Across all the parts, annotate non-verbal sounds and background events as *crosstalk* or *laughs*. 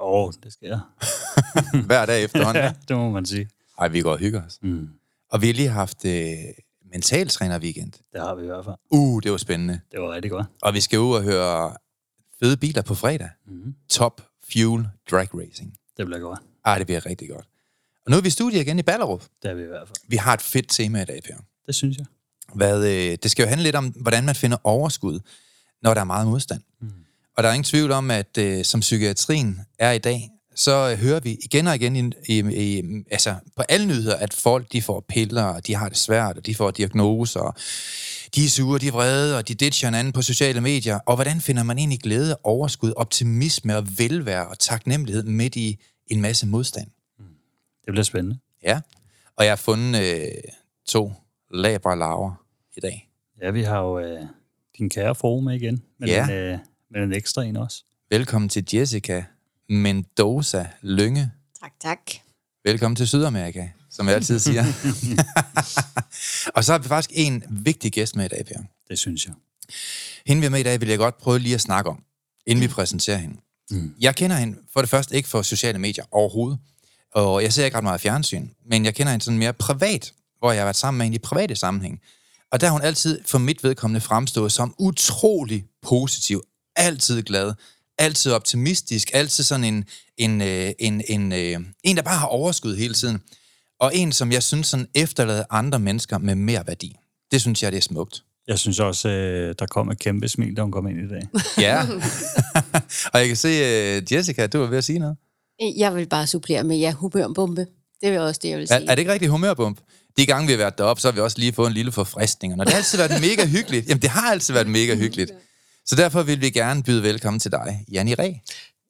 Åh, oh, det sker. *laughs* Hver dag efterhånden. *laughs* ja, det må man sige. Ej, vi går og hygger os. Mm. Og vi har lige haft øh, mentaltræner weekend. Det har vi i hvert fald. Uh, det var spændende. Det var rigtig godt. Og vi skal ud og høre fede biler på fredag. Mm. Top Fuel Drag Racing. Det bliver godt. Ej, det bliver rigtig godt. Og nu er vi i studiet igen i Ballerup. Det er vi i hvert fald. Vi har et fedt tema i dag, Per. Det synes jeg. Hvad, øh, det skal jo handle lidt om, hvordan man finder overskud, når der er meget modstand. Og der er ingen tvivl om, at øh, som psykiatrien er i dag, så øh, hører vi igen og igen i, i, i, altså på alle nyheder, at folk de får piller, og de har det svært, og de får diagnoser, og de er sure, de er vrede, og de ditcher hinanden på sociale medier. Og hvordan finder man egentlig glæde, overskud, optimisme og velvære og taknemmelighed midt i en masse modstand? Det bliver spændende. Ja, og jeg har fundet øh, to labre laver i dag. Ja, vi har jo øh, din kære med igen. Men, Ja. øh, men en ekstra en også. Velkommen til Jessica Mendoza Lynge. Tak, tak. Velkommen til Sydamerika, som jeg altid siger. *laughs* og så har vi faktisk en vigtig gæst med i dag, Per. Det synes jeg. Hende vi har med i dag, vil jeg godt prøve lige at snakke om, inden vi præsenterer hende. Mm. Jeg kender hende for det første ikke for sociale medier overhovedet, og jeg ser ikke ret meget fjernsyn, men jeg kender hende sådan mere privat, hvor jeg har været sammen med hende i private sammenhæng. Og der har hun altid for mit vedkommende fremstået som utrolig positiv, altid glad, altid optimistisk, altid sådan en, en, øh, en, en, øh, en der bare har overskud hele tiden. Og en, som jeg synes sådan efterlader andre mennesker med mere værdi. Det synes jeg, det er smukt. Jeg synes også, øh, der kom et kæmpe smil, da hun kom ind i dag. *laughs* Ja. *laughs* og jeg kan se, Jessica, du var ved at sige noget. Jeg vil bare supplere med, ja, humørbombe. Det er også det, jeg vil Er, sige. er det ikke rigtig humørbump? De gange, vi har været deroppe, så har vi også lige fået en lille forfriskning. Og når det har altid været mega hyggeligt. Jamen, det har altid været mega hyggeligt. Så derfor vil vi gerne byde velkommen til dig, Janni Ræ.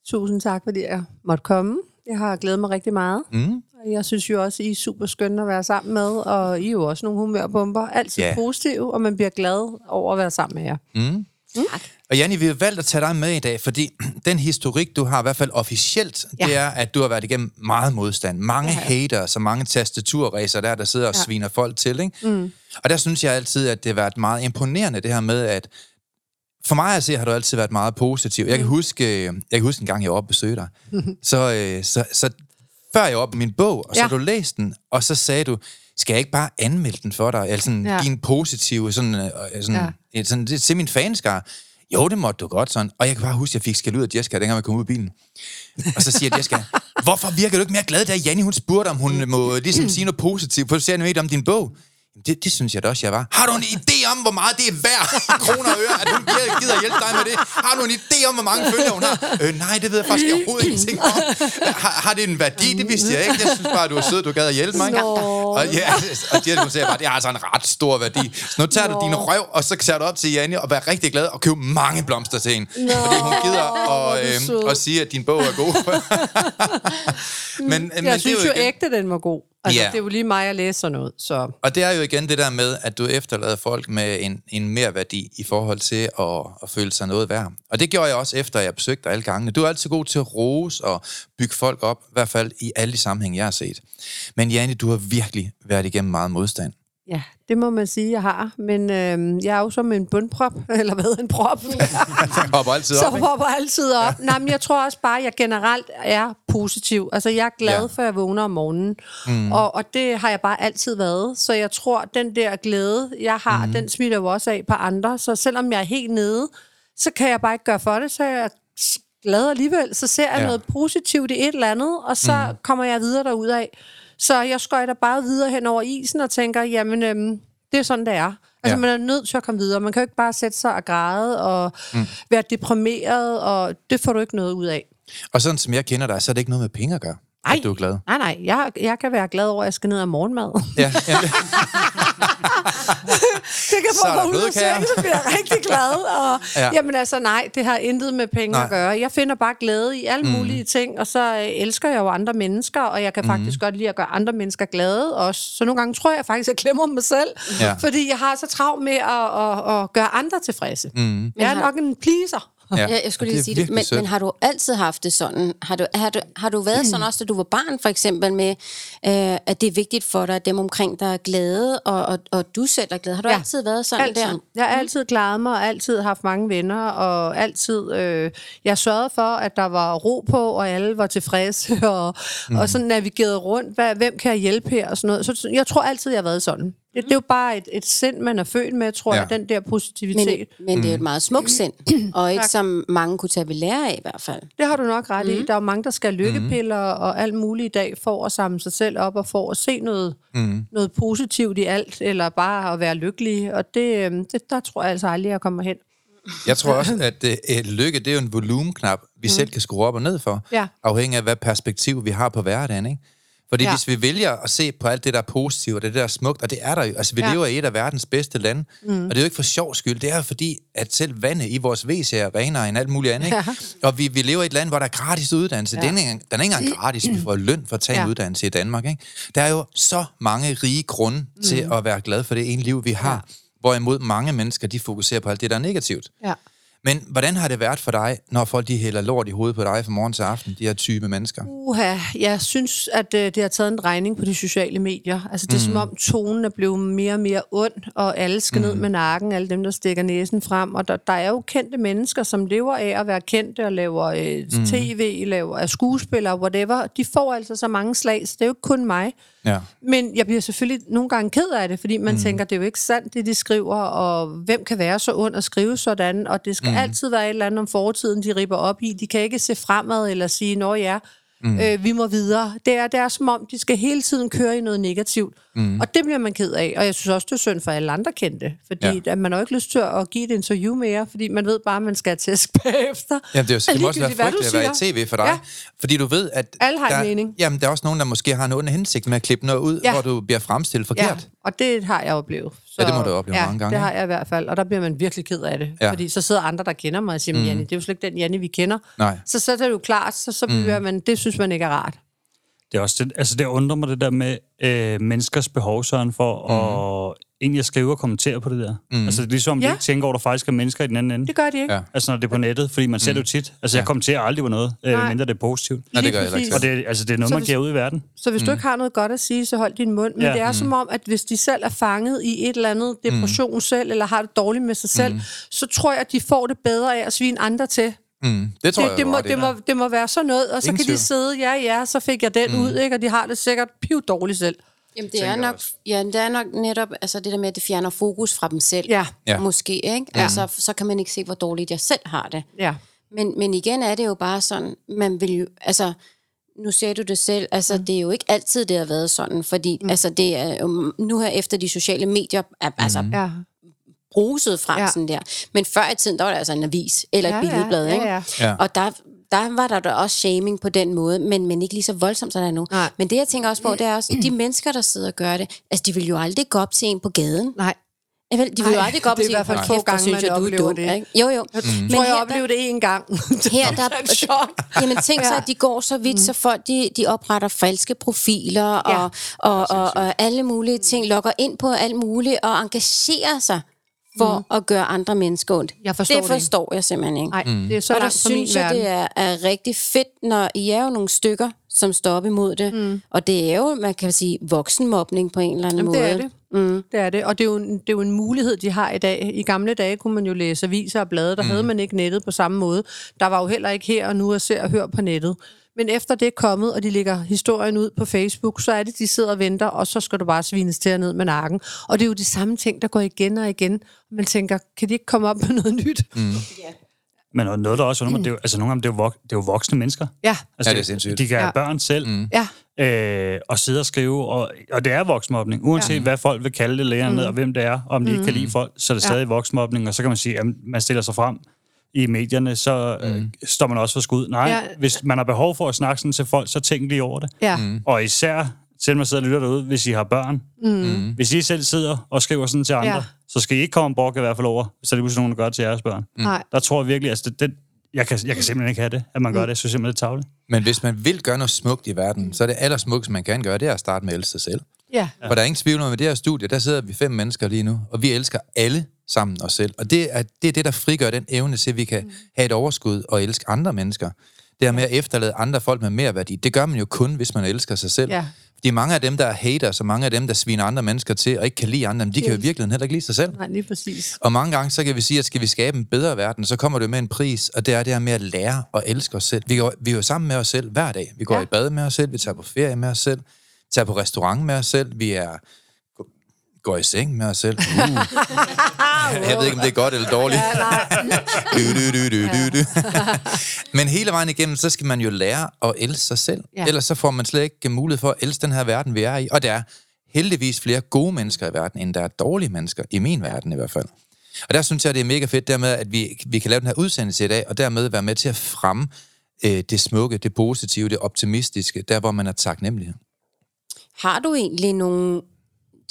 Tusind tak, fordi jeg måtte komme. Jeg har glædet mig rigtig meget. Mm. Og Jeg synes jo også, I er super skønne at være sammen med, og I er jo også nogle humørbomber. Altid Ja. yeah. positive, og man bliver glad over at være sammen med jer. Mm. Og Janni, vi har valgt at tage dig med i dag, fordi *clears throat* den historik, du har i hvert fald officielt, ja. Ja. det er, at du har været igennem meget modstand. Mange ja. haters og mange tastaturræser der, der sidder og ja. Ja. sviner folk til. Ikke? Mm. Og der synes jeg altid, at det har været meget imponerende, det her med, at for mig at se, har du altid været meget positiv. Jeg kan huske, jeg kan huske en gang, jeg var oppe og besøgte dig. *laughs* så, øh, så, så før jeg var oppe med min bog, og så ja. Du læste den, og så sagde du, skal jeg ikke bare anmelde den for dig? Eller sådan, ja. Give en positiv, sådan, øh, sådan, ja. sådan, det, til min fanskare. Jo, det måtte du godt sådan. Og jeg kan bare huske, at jeg fik skæld ud af Jessica, dengang jeg kom ud af bilen. Og så siger Jessica, *laughs* hvorfor virker du ikke mere glad, da Janni hun spurgte, om hun *laughs* må ligesom sige noget positivt på sociale medier om din bog? Det, det synes jeg da også, jeg var. Har du en idé om, hvor meget det er værd i *laughs* kroner og øre, at hun gider, hjælpe dig med det? Har du en idé om, hvor mange følgere hun har? Øh, nej, det ved jeg faktisk overhovedet ingenting om. Har, har det en værdi? Det vidste jeg ikke. Jeg synes bare, du var sød, du gad at hjælpe mig. ikke? Og, ja, og Jessica, hun sagde bare, det har altså en ret stor værdi. Så nu tager du din røv, og så tager du op til Janne og vær rigtig glad og køb mange blomster til hende. Fordi hun gider er at, du øh, at sige, at din bog er god. men, *laughs* men Jeg det er synes jo, igen- ægte, den var god. Altså, Ja. Det er jo lige mig, at læse sådan noget. Så Og det er jo igen det der med, at du efterlader folk med en, en mere værdi i forhold til at, at føle sig noget værd. Og det gjorde jeg også efter, jeg besøgte dig alle gangene. Du er altid god til at rose og bygge folk op, i hvert fald i alle de sammenhæng, jeg har set. Men Janne, du har virkelig været igennem meget modstand. Ja, det må man sige, jeg har. Men øh, jeg er jo som en bundprop, *laughs* eller hvad, en prop. *laughs* Jeg hopper altid Så op, ikke? hopper altid op. Nej, men jeg tror også bare, at jeg generelt er positiv. Altså, jeg er glad, Ja. ja. for jeg vågner om morgenen. Mm. Og, og det har jeg bare altid været. Så jeg tror, den der glæde, jeg har, mm. den smitter jo også af på andre. Så selvom jeg er helt nede, så kan jeg bare ikke gøre for det. Så er jeg glad alligevel. Så ser jeg Ja. ja. noget positivt i et eller andet, og så mm. kommer jeg videre derud af. Så jeg skøjter bare videre hen over isen og tænker, jamen, øhm, det er sådan, det er. Altså, Ja. man er nødt til at komme videre. Man kan jo ikke bare sætte sig og græde og mm. være deprimeret, og det får du ikke noget ud af. Og sådan som jeg kender dig, så er det ikke noget med penge at gøre, Ej. at du er glad. Nej, nej, jeg, jeg kan være glad over, at jeg skal ned af morgenmad. Ja, ja. *laughs* det kan Så få er mig ud af sengen, så bliver jeg rigtig glad. Og, Ja. ja. Jamen altså, nej, det har intet med penge Nej. at gøre. Jeg finder bare glæde i alle mm. mulige ting, og så øh, elsker jeg jo andre mennesker, og jeg kan mm. faktisk godt lide at gøre andre mennesker glade også. Så nogle gange tror jeg faktisk, at jeg glemmer mig selv, Ja. fordi jeg har så travlt med at, at, at gøre andre tilfredse. Mm. Jeg er nok en pleaser. Ja. Ja, jeg skulle lige det sige det. Men, sødt. men har du altid haft det sådan? Har du, har du, har du været sådan også, da du var barn, for eksempel med, øh, at det er vigtigt for dig, at dem omkring dig er glade, og, og, og du selv er glad? Har du ja. Ja. altid været sådan altid. der? Jeg har altid klaret mig, og altid haft mange venner, og altid... Øh, jeg sørgede for, at der var ro på, og alle var tilfredse, *laughs* og, mm. og sådan navigerede rundt. Hvad, hvem kan jeg hjælpe her? Og sådan noget. Så jeg tror altid, jeg har været sådan. Det, det er jo bare et, et sind, man er født med, tror Ja. jeg, den der Men, positivitet. men det er et meget smukt sind, *clears throat* og ikke som mange kunne tage ved lære af i hvert fald. Det har du nok ret mm. i. Der er jo mange, der skal have lykkepiller og alt muligt i dag for at samle sig selv op og for at se noget, mm. noget positivt i alt, eller bare at være lykkelig. Og det, øhm, det der tror jeg altså aldrig, jeg kommer hen. Jeg tror *laughs* også, at øh, et lykke, det er jo en volumenknap, vi mm. selv kan skrue op og ned for, Ja. afhængig af, hvad perspektiv vi har på hverdagen, ikke? Fordi ja. Ja. hvis vi vælger at se på alt det, der er positivt, og det der er smukt, og det er der jo, altså vi ja. Ja. lever i et af verdens bedste lande, mm. og det er jo ikke for sjov skyld, det er jo fordi, at selv vandet i vores WC er renere end alt muligt andet, ikke? Og vi, vi lever i et land, hvor der er gratis uddannelse. Ja. Den, er, ikke den er ikke engang *clears throat* gratis, vi får løn for at tage ja. en Ja. uddannelse i Danmark, ikke? Der er jo så mange rige grunde mm. til at være glad for det ene liv, vi har, ja. hvorimod mange mennesker, de fokuserer på alt det, der er negativt. Ja. Men hvordan har det været for dig, når folk de hælder lort i hovedet på dig fra morgen til aften, de her type mennesker? Uha, jeg synes, at øh, det har taget en regning på de sociale medier. Altså, det er mm. som om tonen er blevet mere og mere ond, og alle skal mm. ned med nakken, alle dem, der stikker næsen frem. Og der, der er jo kendte mennesker, som lever af at være kendte og laver øh, mm. tv, laver er skuespillere, whatever. De får altså så mange slag, så det er jo ikke kun mig. Ja. Men jeg bliver selvfølgelig nogle gange ked af det, fordi man mm. tænker, det er jo ikke sandt, det de skriver, og hvem kan være så ond at skrive sådan, og det skal mm. Altid være et eller andet om fortiden, de ripper op i. De kan ikke se fremad eller sige, nå ja, mm. øh, vi må videre. Det er, det er som om, de skal hele tiden køre i noget negativt. Mm. Og det bliver man ked af, og jeg synes også, det er synd for alle andre kendte, fordi Ja. at man har jo ikke lyst til at give et interview mere, fordi man ved bare, at man skal have tæsk *laughs* bagefter. Jamen, det, er jo, det må også være frygteligt at være i tv for dig. Ja. Fordi du ved, at... Alle har en der, mening. Jamen, der er også nogen, der måske har en ond hensigt med at klippe noget ud, Ja. hvor du bliver fremstillet forkert. Ja, og det har jeg oplevet. Så, Ja, det må du have oplevet ja, mange gange, det har jeg i hvert fald, og der bliver man virkelig ked af det. Ja. Fordi så sidder andre, der kender mig og siger, mm. Janne, det er jo slet ikke den Janne, vi kender. Nej. Så, så er det jo klart, så, så bliver man, det synes man ikke er rart. Det er også det, altså det undrer mig det der med øh, menneskers behov, Søren, for mm. at egentlig at skrive og kommentere på det der. Mm. Altså det er ligesom, ja. Ja. de ikke tænker over, at der faktisk er mennesker i den anden ende. Det gør de ikke. Ja. Altså når det er på nettet, fordi man ser det jo tit. Altså jeg kommenterer aldrig på noget, øh, mindre det er positivt. Nej, det gør jeg ikke. Og det, er- altså, det er noget, Så man hvis- giver ud i verden. Så hvis mm. du ikke har noget godt at sige, så hold din mund. Men Ja. ja. det er som om, at hvis de selv er fanget i et eller andet depression mm. selv, eller har det dårligt med sig selv, mm. så tror jeg, at de får det bedre af at svine andre til. Mm, det tror Det, jeg, det, må, det, må, det må være sådan noget, og så Ingen kan tvivl. de sidde, ja, ja, så fik jeg den mm. ud, ikke? og de har det sikkert piv dårligt selv. Jamen, det er, nok, ja, det er nok netop altså det der med, at det fjerner fokus fra dem selv. Ja. Ja. Måske, ikke? Ja. Altså, så kan man ikke se, hvor dårligt jeg selv har det. Ja. Men, men igen er det jo bare sådan, man vil jo, altså, nu ser du det selv, altså, mm. det er jo ikke altid, det har været sådan, fordi, mm. altså, det er jo, nu her efter de sociale medier er, altså, Ja. bruset frem ja. Ja. sådan der. Men før i tiden, der var det altså en avis, eller et Ja, ja, ja, billedblad, ja, ikke? ja. Ja. Og der, der var der da også shaming på den måde, men, men ikke lige så voldsomt, som der er nu. Nej. Men det, jeg tænker også på, det er også, de mennesker, der sidder og gør det, altså, de vil jo aldrig gå op til en på gaden. Nej. Ja, vel, de vil jo aldrig gå op det er og i sige, hvert fald "Hold få kæft, hvor gange, synes jeg, du er dum", det. ikke? Jo, jo. Jeg Men tror, jeg her, oplevede det en gang. Her, der, *laughs* en chok. jamen tænk så, at de går så vidt, så folk de, de opretter falske profiler og, Ja. og, og, og alle mulige ting, logger ind på alt muligt og engagerer sig for mm. at gøre andre mennesker ondt. Jeg forstår det det ikke. forstår jeg simpelthen ikke. Nej, det er så og der synes jeg, verden. det er, er rigtig fedt, når I er jo nogle stykker, som står op imod det. Mm. Og det er jo, man kan sige, voksenmobning på en eller anden Jamen, måde. det er det. Mm. Det er det, og det er, jo en, det er jo en mulighed, de har i dag. I gamle dage kunne man jo læse aviser og blade, der mm. havde man ikke nettet på samme måde. Der var jo heller ikke her og nu at se og høre på nettet. Men efter det er kommet, og de lægger historien ud på Facebook, så er det, de sidder og venter, og så skal du bare svines til ned med nakken. Og det er jo de samme ting, der går igen og igen. Man tænker, kan de ikke komme op med noget nyt? Mm. Men noget, der også mig, det er jo, altså nogle gange, det er jo, vok- det er jo voksne mennesker. Ja, Altså, Ja, det er sindssygt. De kan have Ja. børn selv, mm. ja, øh, og sidde og skrive, og, og det er voksenmobning. Uanset ja. hvad folk vil kalde det længere mm. ned, og hvem det er, og om de ikke kan lide folk, så er det Ja. stadig voksenmobning, og så kan man sige, at man stiller sig frem i medierne, så øh, står man også for skud. Nej, Ja. hvis man har behov for at snakke sådan til folk, så tænk lige over det. ja. Mm. Og især, selvom man sidder og lytter derude, hvis I har børn, mm. hvis I selv sidder og skriver sådan til andre, Ja. så skal I ikke komme og i hvert fald over, så er det pludselig nogen, der gør det til jeres børn. Nej. Der tror jeg virkelig, altså det, det, jeg, kan, jeg kan simpelthen ikke have det, at man gør det. Jeg synes simpelthen, det er tavligt. Men hvis man vil gøre noget smukt i verden, så er det allersmugteste, man kan gøre, det er at starte med at elske sig selv. Ja. For der er ingen tvivl om, at det her studie, der sidder vi fem mennesker lige nu, og vi elsker alle sammen os selv. Og det er det, er det der frigør den evne til, at vi kan mm. have et overskud og elske andre mennesker. Det her med at efterlade andre folk med mere værdi, det gør man jo kun, hvis man elsker sig selv. Ja. Fordi mange af dem, der er haters, og mange af dem, der sviner andre mennesker til og ikke kan lide andre, de kan jo i virkeligheden heller ikke lide sig selv. Nej, lige præcis. Og mange gange, så kan vi sige, at skal vi skabe en bedre verden, så kommer det med en pris, og det er det her med at lære at elske os selv. Vi går, vi er jo sammen med os selv hver dag. Vi går ja. i bad med os selv, vi tager på ferie med os selv, tager på restaurant med os selv, vi er går i seng med os selv. Uh. *laughs* Jeg ved ikke, om det er godt eller dårligt. du, du, du, du, du, du. *laughs* Men hele vejen igennem, så skal man jo lære at elske sig selv. Ja. Ja. Ellers så får man slet ikke mulighed for at elske den her verden, vi er i. Og der er heldigvis flere gode mennesker i verden, end der er dårlige mennesker, i min verden i hvert fald. Og der synes jeg, det er mega fedt dermed, at vi, vi kan lave den her udsendelse i dag, og dermed være med til at fremme øh, det smukke, det positive, det optimistiske, der hvor man er taknemmelig. Har du egentlig nogle...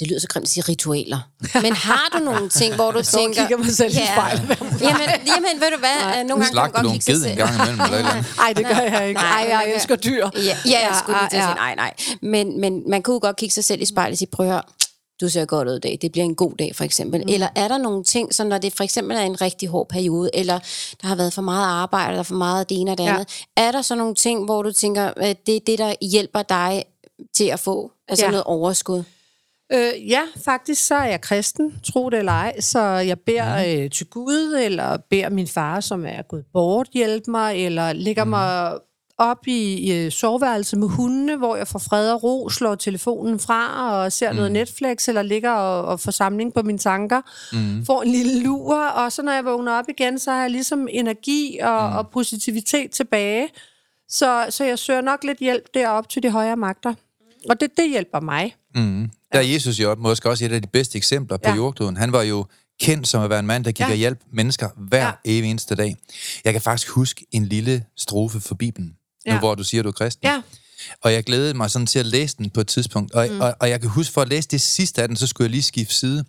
Det lyder så grimt at sige ritualer. Men har du nogle ting, hvor du og tænker... kigger mig selv i spejlet. Jamen, jamen, ved du hvad? Nej. Nogle gange kan man Slagte godt kigge sig en gang imellem, eller. Nej, det gør jeg ikke. Nej, Nej, jeg elsker dyr. Ja, ja jeg skulle lige til at Ja, sige, nej, nej. Men, men man kunne godt kigge sig selv i spejlet og sige, prøv at høre, du ser godt ud i dag, det bliver en god dag for eksempel. Mm. Eller er der nogle ting, så når det for eksempel er en rigtig hård periode, eller der har været for meget arbejde, eller for meget af det ene og det Ja. andet, er der så nogle ting, hvor du tænker, at det er det, der hjælper dig til at få altså Ja. noget overskud? Øh, ja, faktisk så er jeg kristen, tro det eller ej, så jeg beder øh, til Gud, eller beder min far, som er gået bort, hjælpe mig, eller lægger mm. mig op i, i øh, soveværelset med hundene, hvor jeg får fred og ro, slår telefonen fra og ser mm. noget Netflix, eller ligger og, og får samling på mine tanker, mm. får en lille lur, og så når jeg vågner op igen, så har jeg ligesom energi og, mm. og positivitet tilbage. Så, så jeg søger nok lidt hjælp derop til de højere magter. Og det, det hjælper mig. Mm. Der er Jesus jo måske også et af de bedste eksempler på Ja. jordkloden. Han var jo kendt som at være en mand, der gik Ja. og hjalp mennesker hver Ja. evig eneste dag. Jeg kan faktisk huske en lille strofe for Bibelen, nu Ja. hvor du siger, du er kristen. Ja. Og jeg glædede mig sådan til at læse den på et tidspunkt. Og, mm. og, og jeg kan huske, for at læse det sidste af den, så skulle jeg lige skifte side.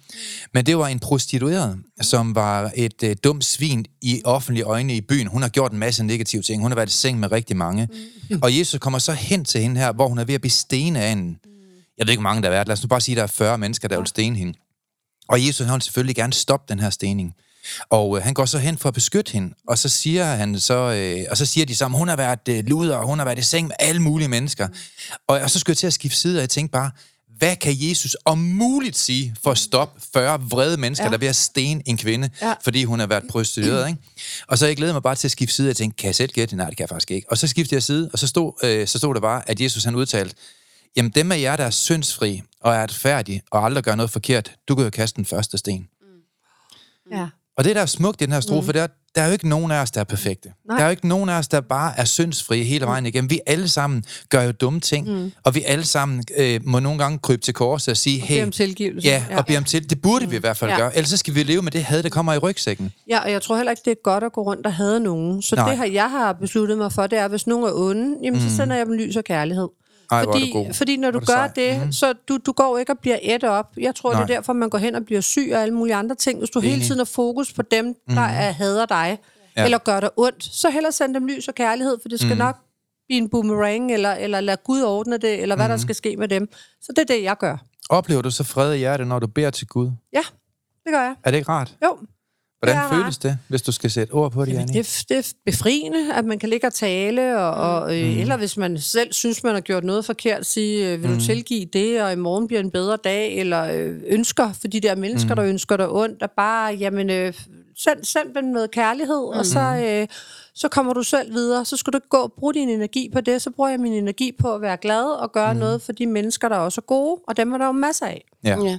Men det var en prostitueret, som var et øh, dumt svin i offentlige øjne i byen. Hun har gjort en masse negative ting. Hun har været i seng med rigtig mange. Mm. Og Jesus kommer så hen til hende her, hvor hun er ved at blive stenet af en... Jeg ved ikke, hvor mange der er været. Lad os nu bare sige, at der er 40 mennesker, der vil stene hende. Og Jesus han vil selvfølgelig gerne stoppe den her stening. Og øh, han går så hen for at beskytte hende, og så siger han så, øh, og så siger de sammen, hun har været øh, luder, og hun har været i seng med alle mulige mennesker. Og, og så skulle jeg til at skifte side, og jeg tænkte bare, hvad kan Jesus om muligt sige for at stoppe 40 vrede mennesker, ja. der er ved at stene en kvinde, Ja. fordi hun har været prostitueret, ikke? Og så jeg glæder mig bare til at skifte side, og jeg tænkte, kan jeg selv gætte det? Nej, det kan jeg faktisk ikke. Og så skiftede jeg side, og så stod, øh, så stod der bare, at Jesus han udtalte, jamen dem af jer, der er syndsfri og er retfærdige og aldrig gør noget forkert, du kan jo kaste den første sten. Ja. Og det, der er smukt i den her strofe, mm. det er, der er jo ikke nogen af os, der er perfekte. Nej. Der er jo ikke nogen af os, der bare er syndsfrie hele vejen igennem. Vi alle sammen gør jo dumme ting, mm. og vi alle sammen øh, må nogle gange krybe til korset og sige, Bede hey, om tilgivelse. ja, og bede om til. Det burde vi i hvert fald Ja. gøre. Ellers så skal vi leve med det had, der kommer i rygsækken. Ja, og jeg tror heller ikke, det er godt at gå rundt og have nogen. Så Nej. det, her, jeg har besluttet mig for, det er, hvis nogen er onde, jamen, så sender jeg dem lys og kærlighed. Ej, hvor fordi, god. fordi når du Hvor er gør sej. det, Mhm. så du, du går ikke og bliver et op. Jeg tror, det Nej. er derfor, man går hen og bliver syg og alle mulige andre ting. Hvis du hele tiden har fokus på dem, der er, hader dig, Ja. eller gør dig ondt, så hellere send dem lys og kærlighed, for det skal nok blive en boomerang, eller, eller lad Gud ordne det, eller hvad der skal ske med dem. Så det er det, jeg gør. Oplever du så fred i hjertet, når du beder til Gud? Ja, det gør jeg. Er det ikke rart? Jo, Hvordan er føles det, hvis du skal sætte ord på det, Jamen, det, er- det er befriende, at man kan ligge og tale, og, og, øh, Mm. eller hvis man selv synes, man har gjort noget forkert, sige, øh, vil du tilgive det, og i morgen bliver en bedre dag, eller øh, ønsker for de der mennesker, der ønsker dig ondt, og bare, jamen, øh, send, send dem noget kærlighed, og så, øh, så kommer du selv videre. Så skal du ikke gå og bruge din energi på det, så bruger jeg min energi på at være glad og gøre noget for de mennesker, der også er gode, og dem er der jo masser af. Ja. Ja.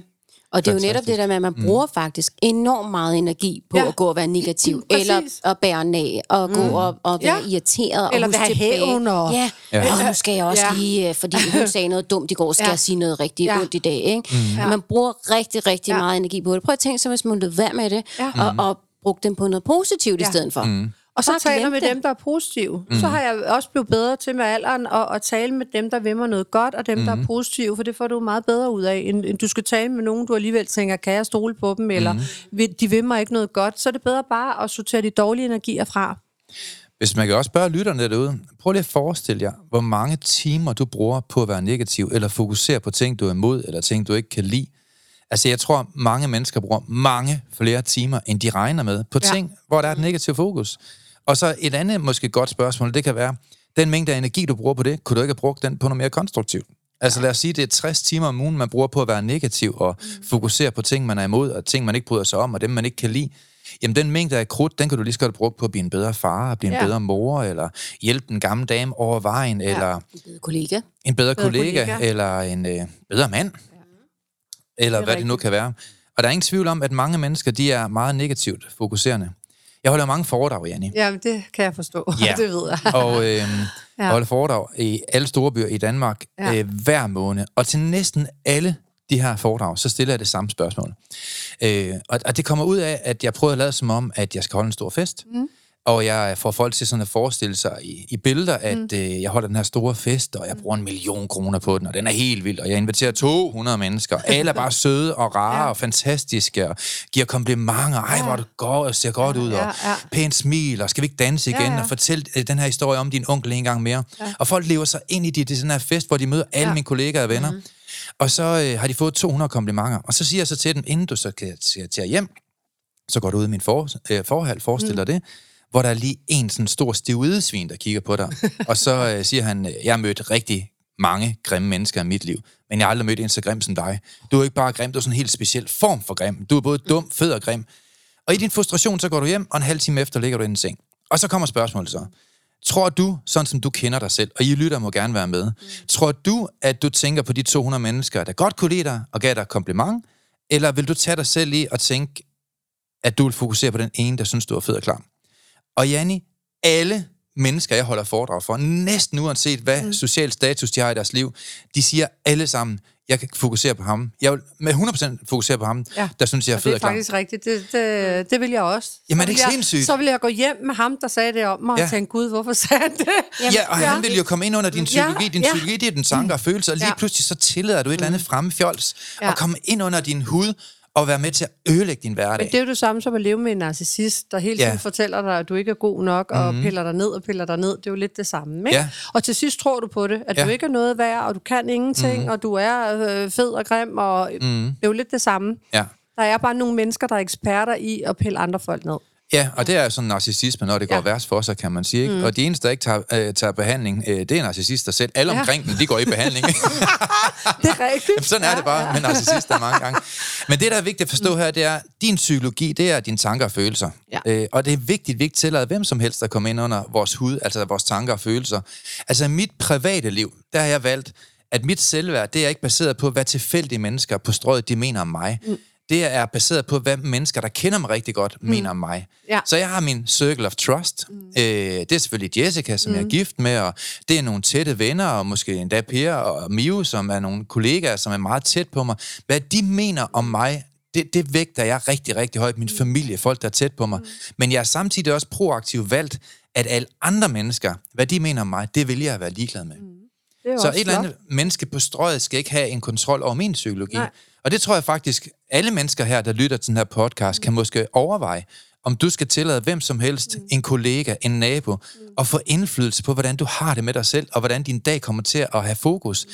Og det er jo netop det der med, at man bruger faktisk enormt meget energi på Ja. ja. at gå og være negativ, Præcis. eller at bære nag, og gå og, og være Ja. irriteret, og Eller huske være hævn og- Ja, Ja. ja. Og nu skal jeg også Ja. ja. lige, øh, fordi hun sagde noget dumt i går, skal Ja. ja. jeg sige noget rigtig Ja. ja. ondt i dag. Ikke? Mm. Man bruger rigtig, rigtig Ja. ja. meget energi på det. Prøv at tænke sig, hvis man lød være med det, Ja. ja. og, og brugte den på noget positivt Ja. ja. i stedet for. Mm. Og så taler med det. dem, der er positive. Mm. Så har jeg også blevet bedre til med alderen at, at tale med dem, der vil mig noget godt, og dem, mm. der er positive, for det får du meget bedre ud af, end, end du skal tale med nogen, du alligevel tænker, kan jeg stole på dem, eller vil, de vil mig ikke noget godt, så er det bedre bare at sortere de dårlige energier fra. Hvis man kan også spørge lytterne derude, prøv lige at forestille jer, hvor mange timer du bruger på at være negativ, eller fokusere på ting, du er imod, eller ting, du ikke kan lide. Altså, jeg tror, mange mennesker bruger mange flere timer, end de regner med, på Ja. ting, hvor der er et negativt fokus. Og så et andet måske godt spørgsmål, det kan være, den mængde af energi, du bruger på det, kunne du ikke have brugt den på noget mere konstruktivt? Altså lad os sige, det er 60 timer om ugen, man bruger på at være negativ og fokusere på ting, man er imod, og ting, man ikke bryder sig om, og dem, man ikke kan lide. Jamen, den mængde af krudt, den kan du lige så godt bruge på at blive en bedre far, blive en Ja. bedre mor, eller hjælpe en gammel dame over vejen, ja. eller En kollega. en bedre, Bedre kollega, kollega. eller en øh, bedre mand, eller hvad det nu kan være. Og der er ingen tvivl om, at mange mennesker, de er meget negativt fokuserende. Jeg holder mange foredrag, Janni. Jamen, det kan jeg forstå. *laughs* Ja. det ved jeg. Og øh, Ja. jeg holder foredrag i alle store byer i Danmark Ja. øh, hver måned. Og til næsten alle de her foredrag, så stiller jeg det samme spørgsmål. Øh, og, og det kommer ud af, at jeg prøver at lade som om, at jeg skal holde en stor fest. Mm. Og jeg får folk til sådan at forestille sig i, i billeder, at mm. øh, jeg holder den her store fest, og jeg bruger en million kroner på den, og den er helt vild, og jeg inviterer 200 mennesker. Alle er bare *laughs* søde og rare ja. og fantastiske, og giver komplimenter. Ej, hvor du godt, og ser godt ud, og Ja, ja. pænt smil, og skal vi ikke danse igen, Ja, ja. og fortæl øh, den her historie om din onkel en gang mere. Ja. Og folk lever sig ind i det, det sådan her fest, hvor de møder alle Ja. mine kollegaer og venner. Mm. Og så øh, har de fået 200 komplimenter. Og så siger jeg så til dem, inden du så kan tage hjem, så går du ud i min for, øh, forhal, forestiller mm. det, hvor der er lige en sådan stor stividesvin, der kigger på dig. og så øh, siger han, øh, jeg har mødt rigtig mange grimme mennesker i mit liv, men jeg har aldrig mødt en så grim som dig. Du er ikke bare grim, du er sådan en helt speciel form for grim. Du er både dum, fed og grim. Og i din frustration, så går du hjem, og en halv time efter ligger du i en seng. Og så kommer spørgsmålet så. Tror du, sådan som du kender dig selv, og I lytter må gerne være med, mm. tror du, at du tænker på de 200 mennesker, der godt kunne lide dig og gav dig kompliment, eller vil du tage dig selv i og tænke, at du vil fokusere på den ene, der synes, du er fed og klam? Og Janni, alle mennesker, jeg holder foredrag for, næsten uanset hvad mm. social status de har i deres liv, de siger alle sammen, jeg kan fokusere på ham. Jeg vil med 100% fokusere på ham, Ja. der synes, jeg er Og fed det og er klam. faktisk rigtigt. Det, det, det vil jeg også. Jamen, er Så det vil ikke jeg, sindssygt? Så vil jeg gå hjem med ham, der sagde det om mig, Ja. og tænke, gud, hvorfor sagde han det? Ja, og han vil jo komme ind under din psykologi. Din ja. psykologi, det er den tanker og følelser, og lige Ja. pludselig så tillader du et eller andet fremme fjols, Ja. og komme ind under din hud, og være med til at ødelægge din hverdag. Men det er jo det samme som at leve med en narcissist, der hele Ja. tiden fortæller dig, at du ikke er god nok, og piller dig ned og piller dig ned. Det er jo lidt det samme, ikke? Ja. Og til sidst tror du på det, at Ja. du ikke er noget værd, og du kan ingenting, og du er øh, fed og grim, og det er jo lidt det samme. Ja. Der er bare nogle mennesker, der er eksperter i at pille andre folk ned. Ja, og det er sådan narcissisme, når det går Ja. værst for sig, kan man sige. Ikke? Mm. Og de eneste, der ikke tager, øh, tager behandling, øh, det er narcissister selv. Alle Ja. omkring dem, de går i behandling. *laughs* Det er rigtigt. Jamen, sådan er det bare med narcissister mange gange. Men det, der er vigtigt at forstå her, det er, din psykologi, det er dine tanker og følelser. Ja. Øh, og det er vigtigt, vi ikke tillader hvem som helst at komme ind under vores hud, altså vores tanker og følelser. Altså i mit private liv, der har jeg valgt, at mit selvværd, det er ikke baseret på, hvad tilfældige mennesker på strøget, de mener om mig. Mm. Det er baseret på, hvad mennesker, der kender mig rigtig godt, mm. mener om mig. Ja. Så jeg har min circle of trust. Mm. Øh, det er selvfølgelig Jessica, som mm. jeg er gift med, og det er nogle tætte venner, og måske endda Per og Miu, som er nogle kollegaer, som er meget tæt på mig. Hvad de mener om mig, det, det vægter jeg rigtig, rigtig højt. Min familie, folk, der er tæt på mig. Mm. Men jeg har samtidig også proaktivt valgt, at alle andre mennesker, hvad de mener om mig, det vil jeg være ligeglad med. Mm. Så et eller flot. andet menneske på strøget skal ikke have en kontrol over min psykologi. Nej. Og det tror jeg faktisk, alle mennesker her, der lytter til den her podcast, kan måske overveje, om du skal tillade hvem som helst, Mm. en kollega, en nabo, at få indflydelse på, hvordan du har det med dig selv, og hvordan din dag kommer til at have fokus.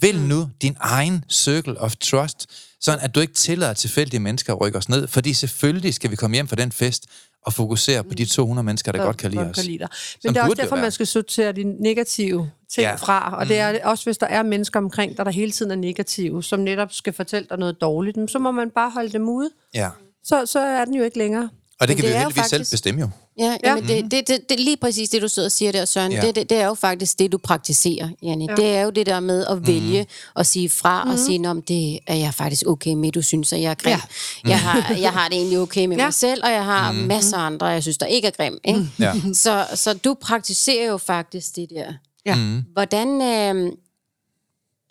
Vælg Mm. nu din egen circle of trust, sådan at du ikke tillader tilfældige mennesker at rykke os ned, fordi selvfølgelig skal vi komme hjem fra den fest og fokusere på de 200 mennesker, der godt kan lide os. dig. Men Som det er også derfor, man skal sortere de negative ting Ja. ja. fra. Og det er også, hvis der er mennesker omkring dig, der hele tiden er negative, som netop skal fortælle dig noget dårligt, så må man bare holde dem ude. Ja. Så, så er den jo ikke længere. Og det kan vi det jo er jo heldigvis selv faktisk- bestemme jo. Ja, ja. men det, det, det, det er lige præcis det, du sidder og siger der, Søren. Ja. Det, det, det er jo faktisk det, du praktiserer, Janne. Ja. Det er jo det der med at vælge og sige fra og sige, om det er jeg faktisk okay med, du synes, at jeg er grim. Ja. Jeg, har, jeg har det egentlig okay med Ja. mig selv, og jeg har mm. masser af andre, jeg synes, der ikke er grim. Ikke? Ja. Så, så du praktiserer jo faktisk det der. Ja. Hvordan øh,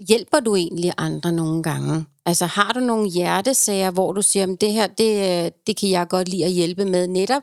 hjælper du egentlig andre nogle gange? Altså har du nogle hjertesager, hvor du siger, at det her, det, øh, det kan jeg godt lide at hjælpe med netop,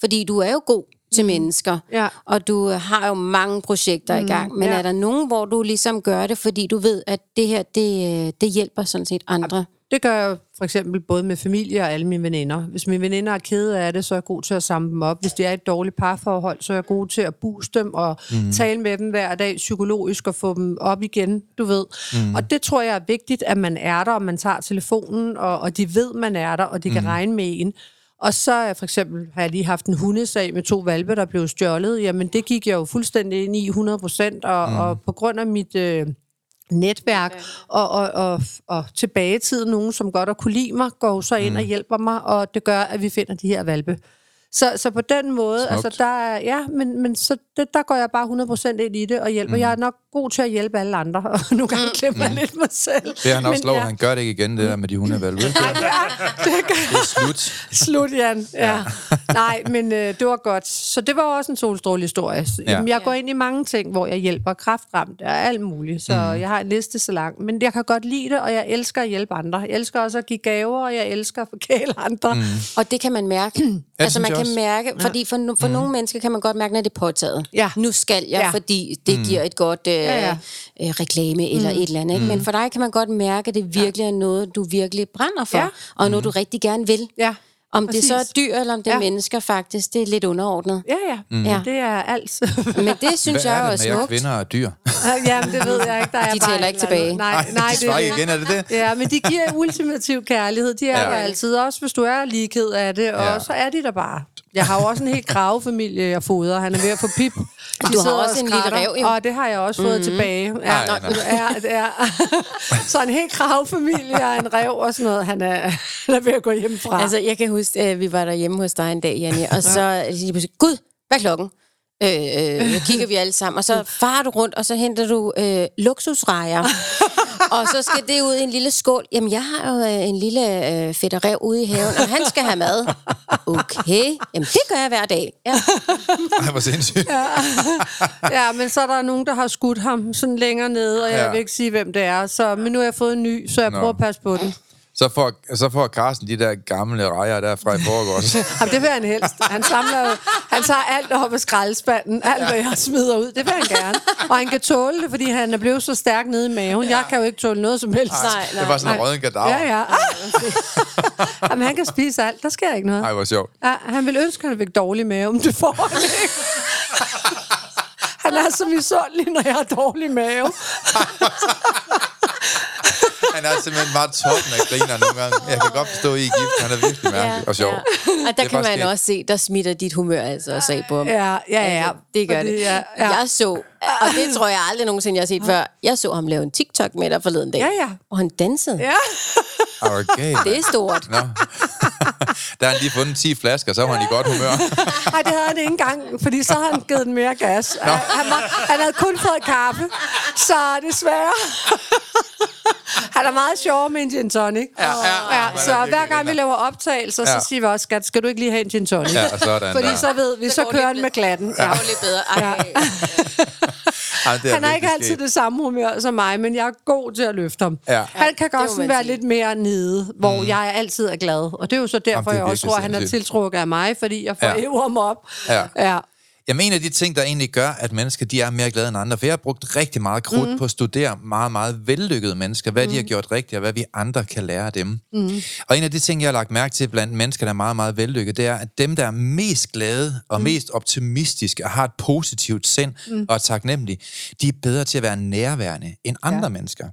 fordi du er jo god til mennesker, Ja. og du øh, har jo mange projekter mm, i gang, men ja. er der nogen, hvor du ligesom gør det, fordi du ved, at det her, det, øh, det hjælper sådan set andre? Det gør jeg for eksempel både med familie og alle mine veninder. Hvis mine veninder er kede af det, så er jeg god til at samle dem op. Hvis de er i et dårligt parforhold, så er jeg god til at booste dem og mm. tale med dem hver dag psykologisk og få dem op igen, du ved. Mm. Og det tror jeg er vigtigt, at man er der, og man tager telefonen, og, og de ved, man er der, og de kan mm. regne med en. Og så for eksempel, har jeg lige haft en hundesag med to valpe, der blev stjålet. Jamen, det gik jeg jo fuldstændig ind i 100 procent, og, mm. og på grund af mit... Øh, netværk og, og, og, og tilbage i tiden, nogen som godt har kunne lide mig, går så ind mm. og hjælper mig, og det gør, at vi finder de her valpe. Så, så på den måde, Smukt. altså der er, ja, men, men så det, der går jeg bare 100% ind i det og hjælper. Mm. Jeg er nok god til at hjælpe alle andre, og gange glemmer jeg lidt mig selv. Det har han også Men lov, ja. han gør det ikke igen, det der med de hundevalve. Det Nej, det er, det gør er slut. Slut, Jan. Ja. Nej, men øh, det var godt. Så det var også en solstrålehistorie. Ja. Ja. Jeg går ind i mange ting, hvor jeg hjælper kræftramt og alt muligt. Så mm. jeg har en liste så lang. Men jeg kan godt lide det, og jeg elsker at hjælpe andre. Jeg elsker også at give gaver, og jeg elsker at forkæle andre. Mm. Og det kan man mærke. altså man kan også. mærke, fordi for, no, for mm. nogle mennesker kan man godt mærke, når det er påtaget. Ja. Nu skal jeg, Ja. fordi det mm. giver et godt øh, ja, Ja. Øh, reklame eller et eller andet. Ikke? Men for dig kan man godt mærke, at det virkelig er noget, du virkelig brænder for, Ja. og noget, du rigtig gerne vil. Ja, Om det så er præcis. dyr, eller om det er Ja. mennesker faktisk, det er lidt underordnet. ja, ja. Mm. Ja. Det er alt. *laughs* Men det synes Hvad jeg er jo er det smukt. kvinder og dyr? Jamen, det ved jeg ikke. Der er De bare ikke tilbage. Nej, Nej, nej, de det, ikke igen, er det det? Ja, men de giver ultimativ kærlighed. De er Ja. ja. der altid, også hvis du er lige ked af det, og Ja. ja. så er de der bare. Jeg har jo også en helt kravefamilie, jeg fodrer. Han er ved at få pip. De har sidder også og en lille ræv, jo. Og det har jeg også fået mm-hmm. tilbage. Ja, Ej, nej. ja, ja. *laughs* Så en helt kravefamilie og en rev og sådan noget. Han er, han er ved at gå hjemmefra. Altså, jeg kan huske, at vi var der hjemme hos dig en dag, Janne, og så lige pludselig, gud, hvad er klokken? Øh, øh, kigger vi alle sammen, og så *laughs* farer du rundt, og så henter du øh, luksusrejer. *laughs* og så skal det ud i en lille skål. Jamen, jeg har jo øh, en lille øh, fedterev ude i haven, og han skal have mad. *laughs* Okay, jamen det gør jeg hver dag. Ja. Ej, hvor sindssygt. Ja, men så er der nogen, der har skudt ham sådan længere nede, og jeg Ja. vil ikke sige, hvem det er. Så, men nu har jeg fået en ny, så jeg Nå. prøver at passe på den. Så får, så får Carsten de der gamle rejer derfra i forgårs. *laughs* Jamen, det vil han helst. Han samler jo, han tager alt op af skraldespanden, alt hvad jeg smider ud. Det vil han gerne. Og han kan tåle det, fordi han er blevet så stærk nede i maven. Jeg kan jo ikke tåle noget som helst. Nej, Det var sådan en rødden kadaver. Ja, ja. *laughs* Jamen, han kan spise alt. Der sker ikke noget. Ej, hvor sjovt. Ja, han vil ønske, at han fik dårlig mave, men det får han ikke. Han er så misundelig, når jeg har dårlig mave. *laughs* Han er simpelthen bare toppen af griner nogle gange. Jeg kan godt forstå, at I er gift. Han er virkelig mærkelig og sjov. Ja. Og der er kan man faktisk også se, der smitter dit humør altså også af på ham. Ja, ja, ja. Altså, det gør Fordi, det. ja, ja. Jeg så, og det tror jeg aldrig nogensinde, jeg har set før. Jeg så ham lave en TikTok med dig forleden dag. Ja, ja. Og han dansede. Ja. Okay. Det er stort. Nå. Der har han lige fundet 10 flasker, så var han i godt humør. Nej, det havde han ikke engang, fordi så havde han givet den mere gas. Han, var, han havde kun fået kaffe, så desværre. Han er meget sjov med en gin tonic. Ja, ja, ja, ja så hver gang vi laver optagelser, Ja. så siger vi også, skat, skal du ikke lige have en gin tonic? Ja, sådan Fordi der. så ved vi, så, går kører han med glatten. Ja. Det går lidt bedre. Ej. *laughs* Ej, det er Han er ikke altid det samme humør som mig, men jeg er god til at løfte ham. Ja. Han kan godt sådan være lidt mere nede, hvor mm. jeg altid er glad. Og det er jo så derfor, Jamen, jeg også tror, at han er tiltrukket af mig, fordi jeg får Ja. ja. ham op. Ja. ja. En af de ting, der egentlig gør, at mennesker de er mere glade end andre, for jeg har brugt rigtig meget krudt mm. på at studere meget, meget vellykkede mennesker, hvad mm. de har gjort rigtigt, og hvad vi andre kan lære af dem. Mm. Og en af de ting, jeg har lagt mærke til blandt mennesker, der er meget, meget vellykkede, det er, at dem, der er mest glade og mm. mest optimistiske og har et positivt sind mm. og er taknemmelige, de er bedre til at være nærværende end andre ja. mennesker.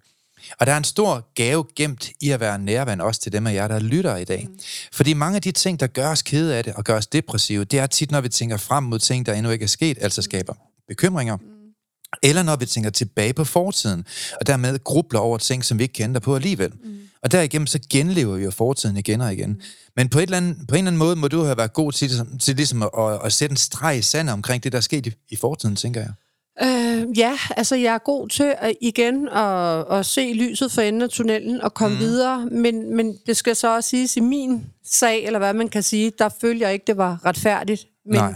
Og der er en stor gave gemt i at være nærværende også til dem af jer, der lytter i dag. Mm. Fordi mange af de ting, der gør os kede af det og gør os depressive, det er tit, når vi tænker frem mod ting, der endnu ikke er sket, altså skaber bekymringer, Eller når vi tænker tilbage på fortiden, og dermed grubler over ting, som vi ikke ændre på alligevel. Mm. Og derigennem så genlever vi jo fortiden igen og igen. Mm. Men på, et eller andet, på en eller anden måde må du have været god til, til ligesom at, at, at sætte en streg i sandet omkring det, der er sket i, i fortiden, tænker jeg. Øh, ja, altså jeg er god til at, igen at, at se lyset for enden af tunnelen og komme mm. videre, men, men det skal så også siges i min sag, eller hvad man kan sige, der følger jeg ikke, det var retfærdigt. Men, Nej.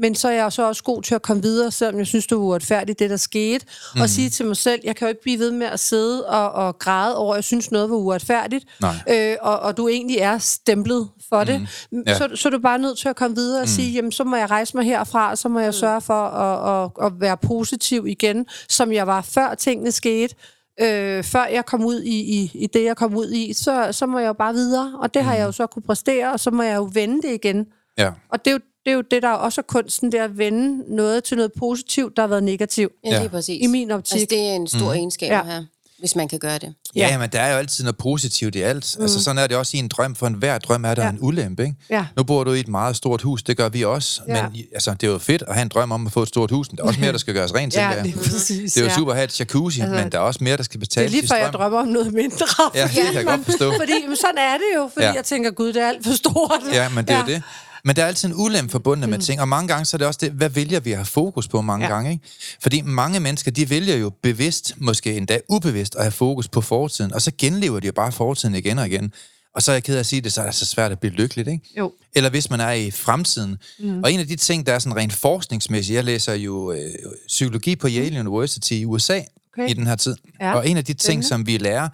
Men så er jeg så også god til at komme videre, selvom jeg synes, det var uretfærdigt, det der skete, mm. og sige til mig selv, jeg kan jo ikke blive ved med at sidde og, og græde over, at jeg synes, noget var uretfærdigt, Nej. øh, og, og du egentlig er stemplet for det. Ja. Så, så er du bare nødt til at komme videre og sige, jamen så må jeg rejse mig herfra, så må jeg sørge for at, at, at være positiv igen, som jeg var før tingene skete. Øh, før jeg kom ud i, i, i det, jeg kom ud i, så, så må jeg jo bare videre, og det har jeg jo så kunne præstere, og så må jeg jo vende det igen. Ja. Og det er jo det, er jo det der er også er kunsten, det er at vende noget til noget positivt, der har været negativt. Ja, Ja. lige præcis. I min optik. Altså, det er en stor mm. egenskab Ja. her, hvis man kan gøre det. Ja, ja, men der er jo altid noget positivt i alt. Mm. Altså sådan er det også i en drøm, for enhver drøm er der ja. Ja. en ulempe, ikke? Ja. Nu bor du i et meget stort hus, det gør vi også, Ja. men altså, det er jo fedt at have en drøm om at få et stort hus, men der er også mere, der skal gøres rent, *laughs* tænker Ja, jeg. lige præcis. Det er jo ja. super at have et jacuzzi, altså, men der er også mere, der skal Det er betales lige før, jeg drømmer om noget mindre. Ja, det kan jeg godt forstå. Fordi men sådan er det jo, fordi Ja. ja. jeg tænker, gud, det er alt for stort. Ja, men det er jo det. Men der er altid en ulempe forbundet mm. med ting, og mange gange så er det også det, hvad vælger vi at have fokus på mange ja. Gange, ikke? Fordi mange mennesker, de vælger jo bevidst, måske endda ubevidst, at have fokus på fortiden, og så genlever de jo bare fortiden igen og igen. Og så er jeg ked af at sige det, så er det så svært at blive lykkeligt, ikke? Jo. Eller hvis man er i fremtiden. Mm. Og en af de ting, der er sådan rent forskningsmæssigt, jeg læser jo øh, psykologi på Yale University i USA Okay. i den her tid. Ja, Og en af de ting, spændende. som vi lærer,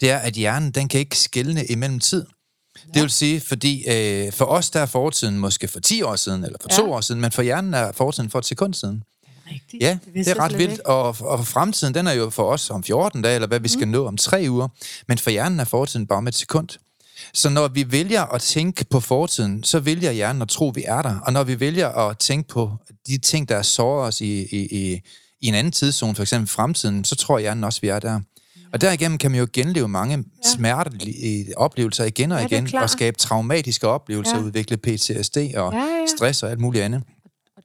det er, at hjernen, den kan ikke skelne imellem tid. Det vil sige, fordi øh, for os der er fortiden måske for 10 år siden, eller for ja. to år siden, men for hjernen er fortiden for et sekund siden. Rigtigt. Ja, det, det er ret vildt. ikke. Og, og fremtiden, den er jo for os om 14 dage, eller hvad vi skal mm. nå om tre uger. Men for hjernen er fortiden bare om et sekund. Så når vi vælger at tænke på fortiden, så vælger hjernen at tro, at vi er der. Og når vi vælger at tænke på de ting, der sårer os i, i, i, i en anden tidszone, for eksempel fremtiden, så tror hjernen også, at vi er der. Og derigennem kan man jo genleve mange ja. smertelige oplevelser igen og Ja, igen, og skabe traumatiske oplevelser, ja. Udvikle PTSD og ja, Ja, stress og alt muligt andet.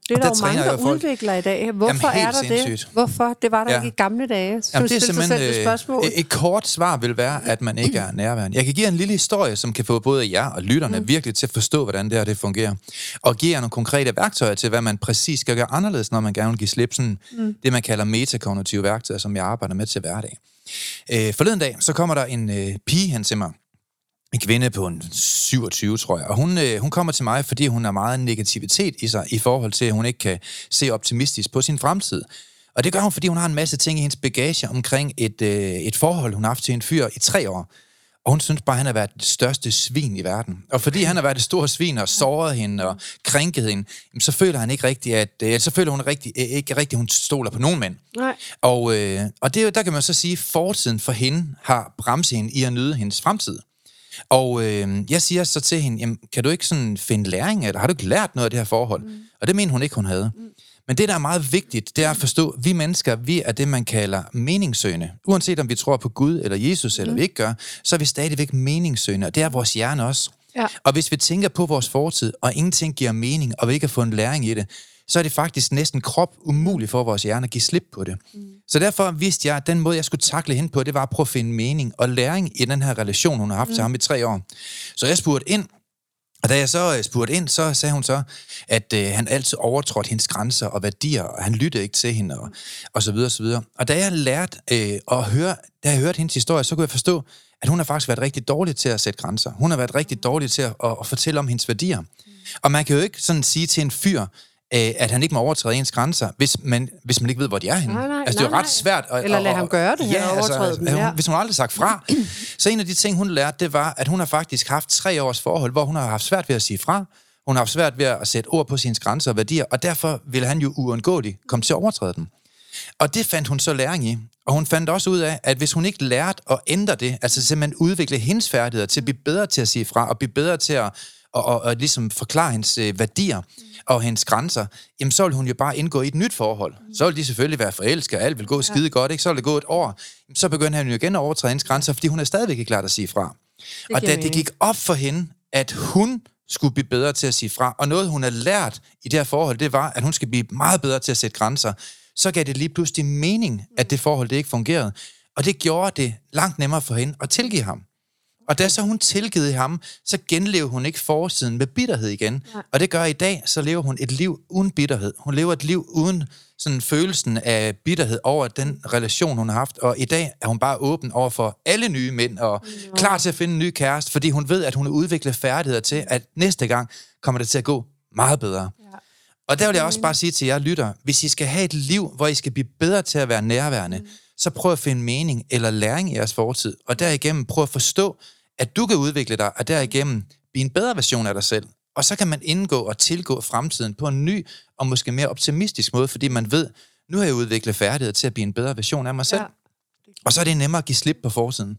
Det er der der jo mange, der folk. udvikler i dag. Hvorfor Jamen, er der sindssygt. det? Hvorfor? Det var der Ja. ikke i gamle dage. Så Jamen, det er selv simpelthen det øh, spørgsmål. et, et kort svar vil være, at man ikke er nærværende. Jeg kan give en lille historie, som kan få både jer og lytterne mm. virkelig til at forstå, hvordan det her det fungerer. Og give jer nogle konkrete værktøjer til, hvad man præcis skal gøre anderledes, når man gerne vil give slip. Sådan mm. Det, man kalder metakognitive værktøjer, som jeg arbejder med til hverdag. Øh, forleden dag, så kommer der en øh, pige hen til mig. En kvinde på en 27, tror jeg. Og hun, øh, hun kommer til mig, fordi hun har meget negativitet i sig, i forhold til, at hun ikke kan se optimistisk på sin fremtid. Og det gør hun, fordi hun har en masse ting i hendes bagage omkring et, øh, et forhold, hun har haft til en fyr i tre år. Og hun synes bare, at han har været det største svin i verden. Og fordi han har været det store svin og såret hende og krænket hende, så føler han ikke rigtigt, at øh, så føler hun rigtig, øh, ikke rigtigt, at hun stoler på nogen mænd. Nej. Og, øh, og det, er der kan man så sige, at fortiden for hende har bremset hende i at nyde hendes fremtid. Og øh, jeg siger så til hende, jamen, kan du ikke sådan finde læring af det? Har du ikke lært noget af det her forhold? Mm. Og det mener hun ikke, hun havde. Mm. Men det, der er meget vigtigt, det er at forstå, at vi mennesker, vi er det, man kalder meningssøgende. Uanset om vi tror på Gud eller Jesus, eller vi ikke gør, så er vi stadigvæk meningssøgende, og det er vores hjerne også. Ja. Og hvis vi tænker på vores fortid, og ingenting giver mening, og vi ikke har fået en læring i det, så er det faktisk næsten krop umuligt for vores hjerne at give slip på det. Mm. Så derfor vidste jeg, at den måde, jeg skulle takle hende på, det var at prøve at finde mening og læring i den her relation, hun har haft mm. til ham i tre år. Så jeg spurgte ind, og da jeg så øh, spurgte ind, så sagde hun så, at øh, han altid overtrådte hendes grænser og værdier, og han lyttede ikke til hende, og, og så videre, og så videre. Og da jeg lærte øh, at høre, da jeg hørte hendes historie, så kunne jeg forstå, at hun har faktisk været rigtig dårlig til at sætte grænser. Hun har været rigtig dårlig til at, at, at fortælle om hendes værdier. Og man kan jo ikke sådan sige til en fyr, øh, at han ikke må overtræde ens grænser, hvis man, hvis man ikke ved, hvor de er henne. Nej, nej, altså, det er jo nej, ret svært. At, Eller lad at- ham gøre det, Ja, eller altså, dem, hun, ja. hvis hun aldrig sagt fra. Så en af de ting, hun lærte, det var, at hun har faktisk haft tre års forhold, hvor hun har haft svært ved at sige fra. Hun har haft svært ved at sætte ord på sine grænser og værdier, og derfor ville han jo uundgåeligt komme til at overtræde dem. Og det fandt hun så læring i. Og hun fandt også ud af, at hvis hun ikke lærte at ændre det, altså simpelthen udvikle hendes færdigheder til at blive bedre til at sige fra, og blive bedre til at, at, at, at ligesom forklare hendes øh, værdier og hendes grænser, jamen så vil hun jo bare indgå i et nyt forhold. Så vil de selvfølgelig være forelskede, og alt vil gå skide godt, ikke? Så vil det gå et år. Så begynder han jo igen at overtræde hendes grænser, fordi hun er stadigvæk ikke klar til at sige fra. og da det gik op for hende, at hun skulle blive bedre til at sige fra, og noget hun har lært i det her forhold, det var, at hun skal blive meget bedre til at sætte grænser, så gav det lige pludselig mening, at det forhold det ikke fungerede. Og det gjorde det langt nemmere for hende at tilgive ham. Og da så hun tilgivet ham, så genlever hun ikke forsiden med bitterhed igen. Nej. Og det gør i dag, så lever hun et liv uden bitterhed. Hun lever et liv uden sådan følelsen af bitterhed over den relation, hun har haft. Og i dag er hun bare åben over for alle nye mænd og ja. klar til at finde en ny kæreste, fordi hun ved, at hun har udviklet færdigheder til, at næste gang kommer det til at gå meget bedre. Ja. Og der vil jeg også bare sige til jer lytter, hvis I skal have et liv, hvor I skal blive bedre til at være nærværende, mm. så prøv at finde mening eller læring i jeres fortid, og derigennem prøv at forstå, at du kan udvikle dig, og derigennem blive en bedre version af dig selv. Og så kan man indgå og tilgå fremtiden på en ny og måske mere optimistisk måde, fordi man ved, nu har jeg udviklet færdighed til at blive en bedre version af mig selv. Ja. Og så er det nemmere at give slip på forsiden.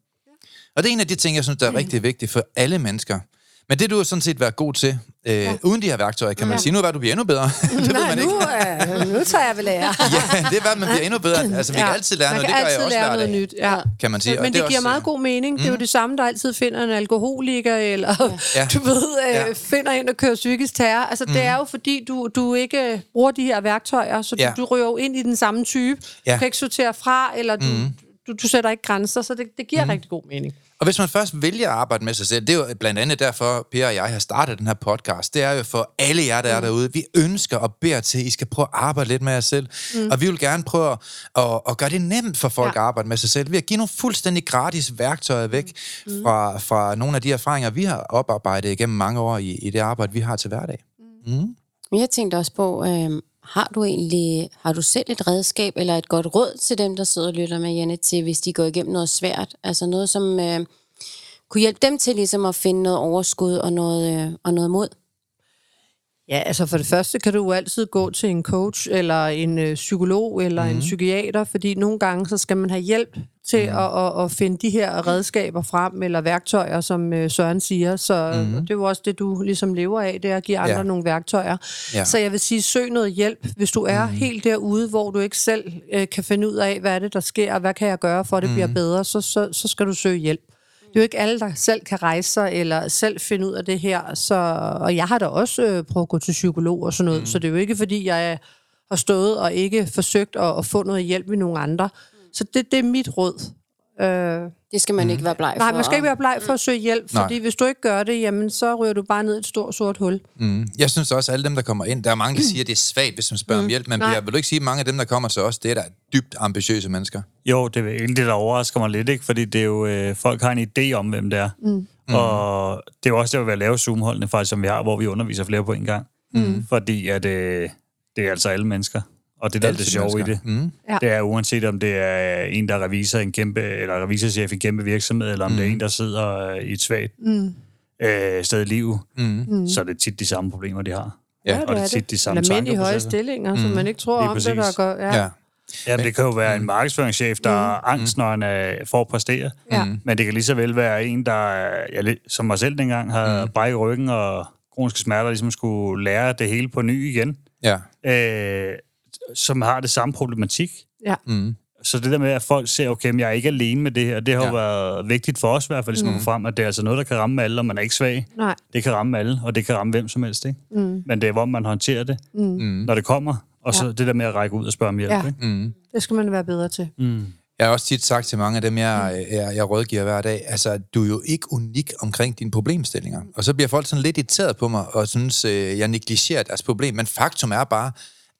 Og det er en af de ting, jeg synes, der er rigtig vigtigt for alle mennesker. Men det du har sådan set været god til, øh, ja. uden de her værktøjer, kan man ja. sige. Nu er du bliver endnu bedre. *laughs* det Nej, man nu, ikke. Øh, nu tager jeg vel lære. *laughs* ja, det er hvad man bliver endnu bedre. Altså, vi ja. kan altid lære noget, det gør jeg også lære noget nyt. Ja. Kan man sige. Men, men det, det giver også, meget god mening. Mm. Det er jo mm. det samme, der altid finder en alkoholiker, eller ja. du ved, øh, ja. finder en, der kører psykisk terror. Altså, mm. det er jo fordi, du, du ikke bruger de her værktøjer, så du, ja. du ryger jo ind i den samme type. Ja. Du kan ikke sortere fra, eller du, mm. Du, du sætter ikke grænser, så det, det giver mm. rigtig god mening. Og hvis man først vælger at arbejde med sig selv, det er jo blandt andet derfor, Per og jeg har startet den her podcast, det er jo for alle jer, der er mm. derude. Vi ønsker og beder til, at I skal prøve at arbejde lidt med jer selv. Mm. Og vi vil gerne prøve at, at gøre det nemt for folk ja. at arbejde med sig selv. Vi har givet nogle fuldstændig gratis værktøjer væk mm. fra, fra nogle af de erfaringer, vi har oparbejdet igennem mange år i, i det arbejde, vi har til hverdag. Mm. Mm. Jeg tænkte også på, øh, har du egentlig, har du selv et redskab eller et godt råd til dem, der sidder og lytter med, Janne, til hvis de går igennem noget svært? Altså noget, som øh, kunne hjælpe dem til ligesom at finde noget overskud og noget, øh, og noget mod? Ja, altså for det første kan du jo altid gå til en coach, eller en øh, psykolog, eller mm. en mhm. psykiater, fordi nogle gange så skal man have hjælp til mm. at, at, at finde de her redskaber frem, eller værktøjer, som øh, Søren siger. Så mm. det er jo også det, du ligesom lever af, det er at give andre ja. nogle værktøjer. Ja. Så jeg vil sige, søg noget hjælp, hvis du er mm. helt derude, hvor du ikke selv øh, kan finde ud af, hvad er det, der sker, og hvad kan jeg gøre, for at det mm. bliver bedre, så, så, så skal du søge hjælp det er jo ikke alle, der selv kan rejse sig, eller selv finde ud af det her. Så, og jeg har da også øh, prøvet at gå til psykolog og sådan noget, mm. så det er jo ikke, fordi jeg har stået og ikke forsøgt at, at få noget hjælp med nogen andre. Så det, det er mit råd. Øh, det skal man mm. ikke være bleg for. Nej, man skal ikke være bleg for at søge hjælp, fordi Nej. hvis du ikke gør det, jamen, så ryger du bare ned i et stort sort hul. Mm. Jeg synes også, at alle dem, der kommer ind, der er mange, der siger, at det er svagt, hvis man spørger mm. om hjælp, men jeg vil du ikke sige, at mange af dem, der kommer til os, det er der dybt ambitiøse mennesker? Jo, det er egentlig det, der overrasker mig lidt, ikke? fordi det er jo, øh, folk har en idé om, hvem det er. Mm. Og det er jo også det, at lave Zoom-holdene, faktisk, som vi har, hvor vi underviser flere på en gang. Mm. Fordi at, øh, det er altså alle mennesker. Og det der er det sjove i det, mm. det er uanset om det er en, der er revisor en kæmpe, eller revisorchef i en kæmpe virksomhed, eller om mm. det er en, der sidder i et svagt mm. øh, sted i livet, mm. så er det tit de samme problemer, de har. Ja, og det er tit de samme Eller mænd i høje stillinger, mm. som man ikke tror om det, der går... Ja. ja. Ja, det kan jo være en markedsføringschef, der mm. er angst, når han er, får at præstere. Ja. Men det kan lige så vel være en, der, ja, som mig selv dengang, har mm. brækket ryggen og kroniske smerter, ligesom skulle lære det hele på ny igen. Ja. Øh, som har det samme problematik. Ja. Mm. Så det der med, at folk ser, okay, men jeg er ikke alene med det her, det har ja. været vigtigt for os i hvert fald, ligesom mm. at få frem, at det er altså noget, der kan ramme alle, og man er ikke svag. Nej. Det kan ramme alle, og det kan ramme hvem som helst. Ikke? Mm. Men det er, hvor man håndterer det, mm. mm. når det kommer. Og så ja. det der med at række ud og spørge om hjælp. Ja. Ikke? Mm. Det skal man være bedre til. Mm. Jeg har også tit sagt til mange af dem, jeg, jeg, jeg rådgiver hver dag, altså, du er jo ikke unik omkring dine problemstillinger. Og så bliver folk sådan lidt irriteret på mig, og synes, øh, jeg negligerer deres problem. Men faktum er bare,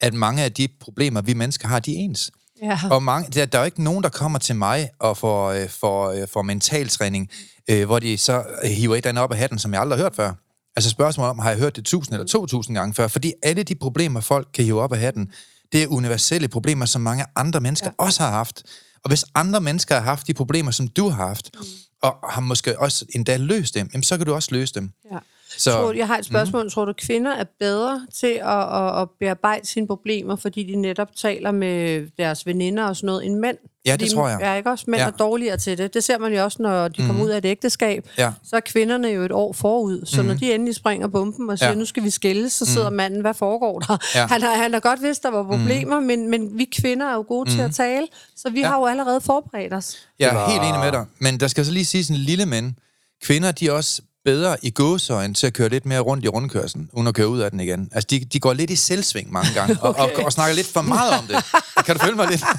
at mange af de problemer, vi mennesker har, de er ens. Ja. Og mange, der, der er jo ikke nogen, der kommer til mig og får, øh, får, øh, får mentaltræning, øh, hvor de så hiver et eller andet op af hatten, som jeg aldrig har hørt før. Altså spørgsmålet om, har jeg hørt det tusind eller to tusind gange før? Fordi alle de problemer, folk kan hive op af hatten, det er universelle problemer, som mange andre mennesker ja. også har haft. Og hvis andre mennesker har haft de problemer, som du har haft, mm. og har måske også endda løst dem, jamen, så kan du også løse dem. Ja. Så, tror, jeg har et spørgsmål. Mm. Tror du, kvinder er bedre til at, at, at bearbejde sine problemer, fordi de netop taler med deres veninder og sådan noget, end mænd? Ja, det fordi tror jeg. Er ikke også mænd ja. er dårligere til det? Det ser man jo også, når de kommer mm. ud af et ægteskab. Ja. Så er kvinderne jo et år forud. Så mm. når de endelig springer bomben og siger, ja. nu skal vi skille, så sidder mm. manden, hvad foregår der? Ja. Han, har, han har godt vidst, der var problemer, mm. men, men vi kvinder er jo gode mm. til at tale, så vi ja. har jo allerede forberedt os. Jeg er helt enig med dig. Men der skal så lige sige sådan en lille men. Kvinder, de er også bedre i gåsøjen til at køre lidt mere rundt i rundkørslen, uden at køre ud af den igen. Altså, de, de går lidt i selvsving mange gange, og, og, og snakker lidt for meget om det. Kan du følge mig lidt? *laughs*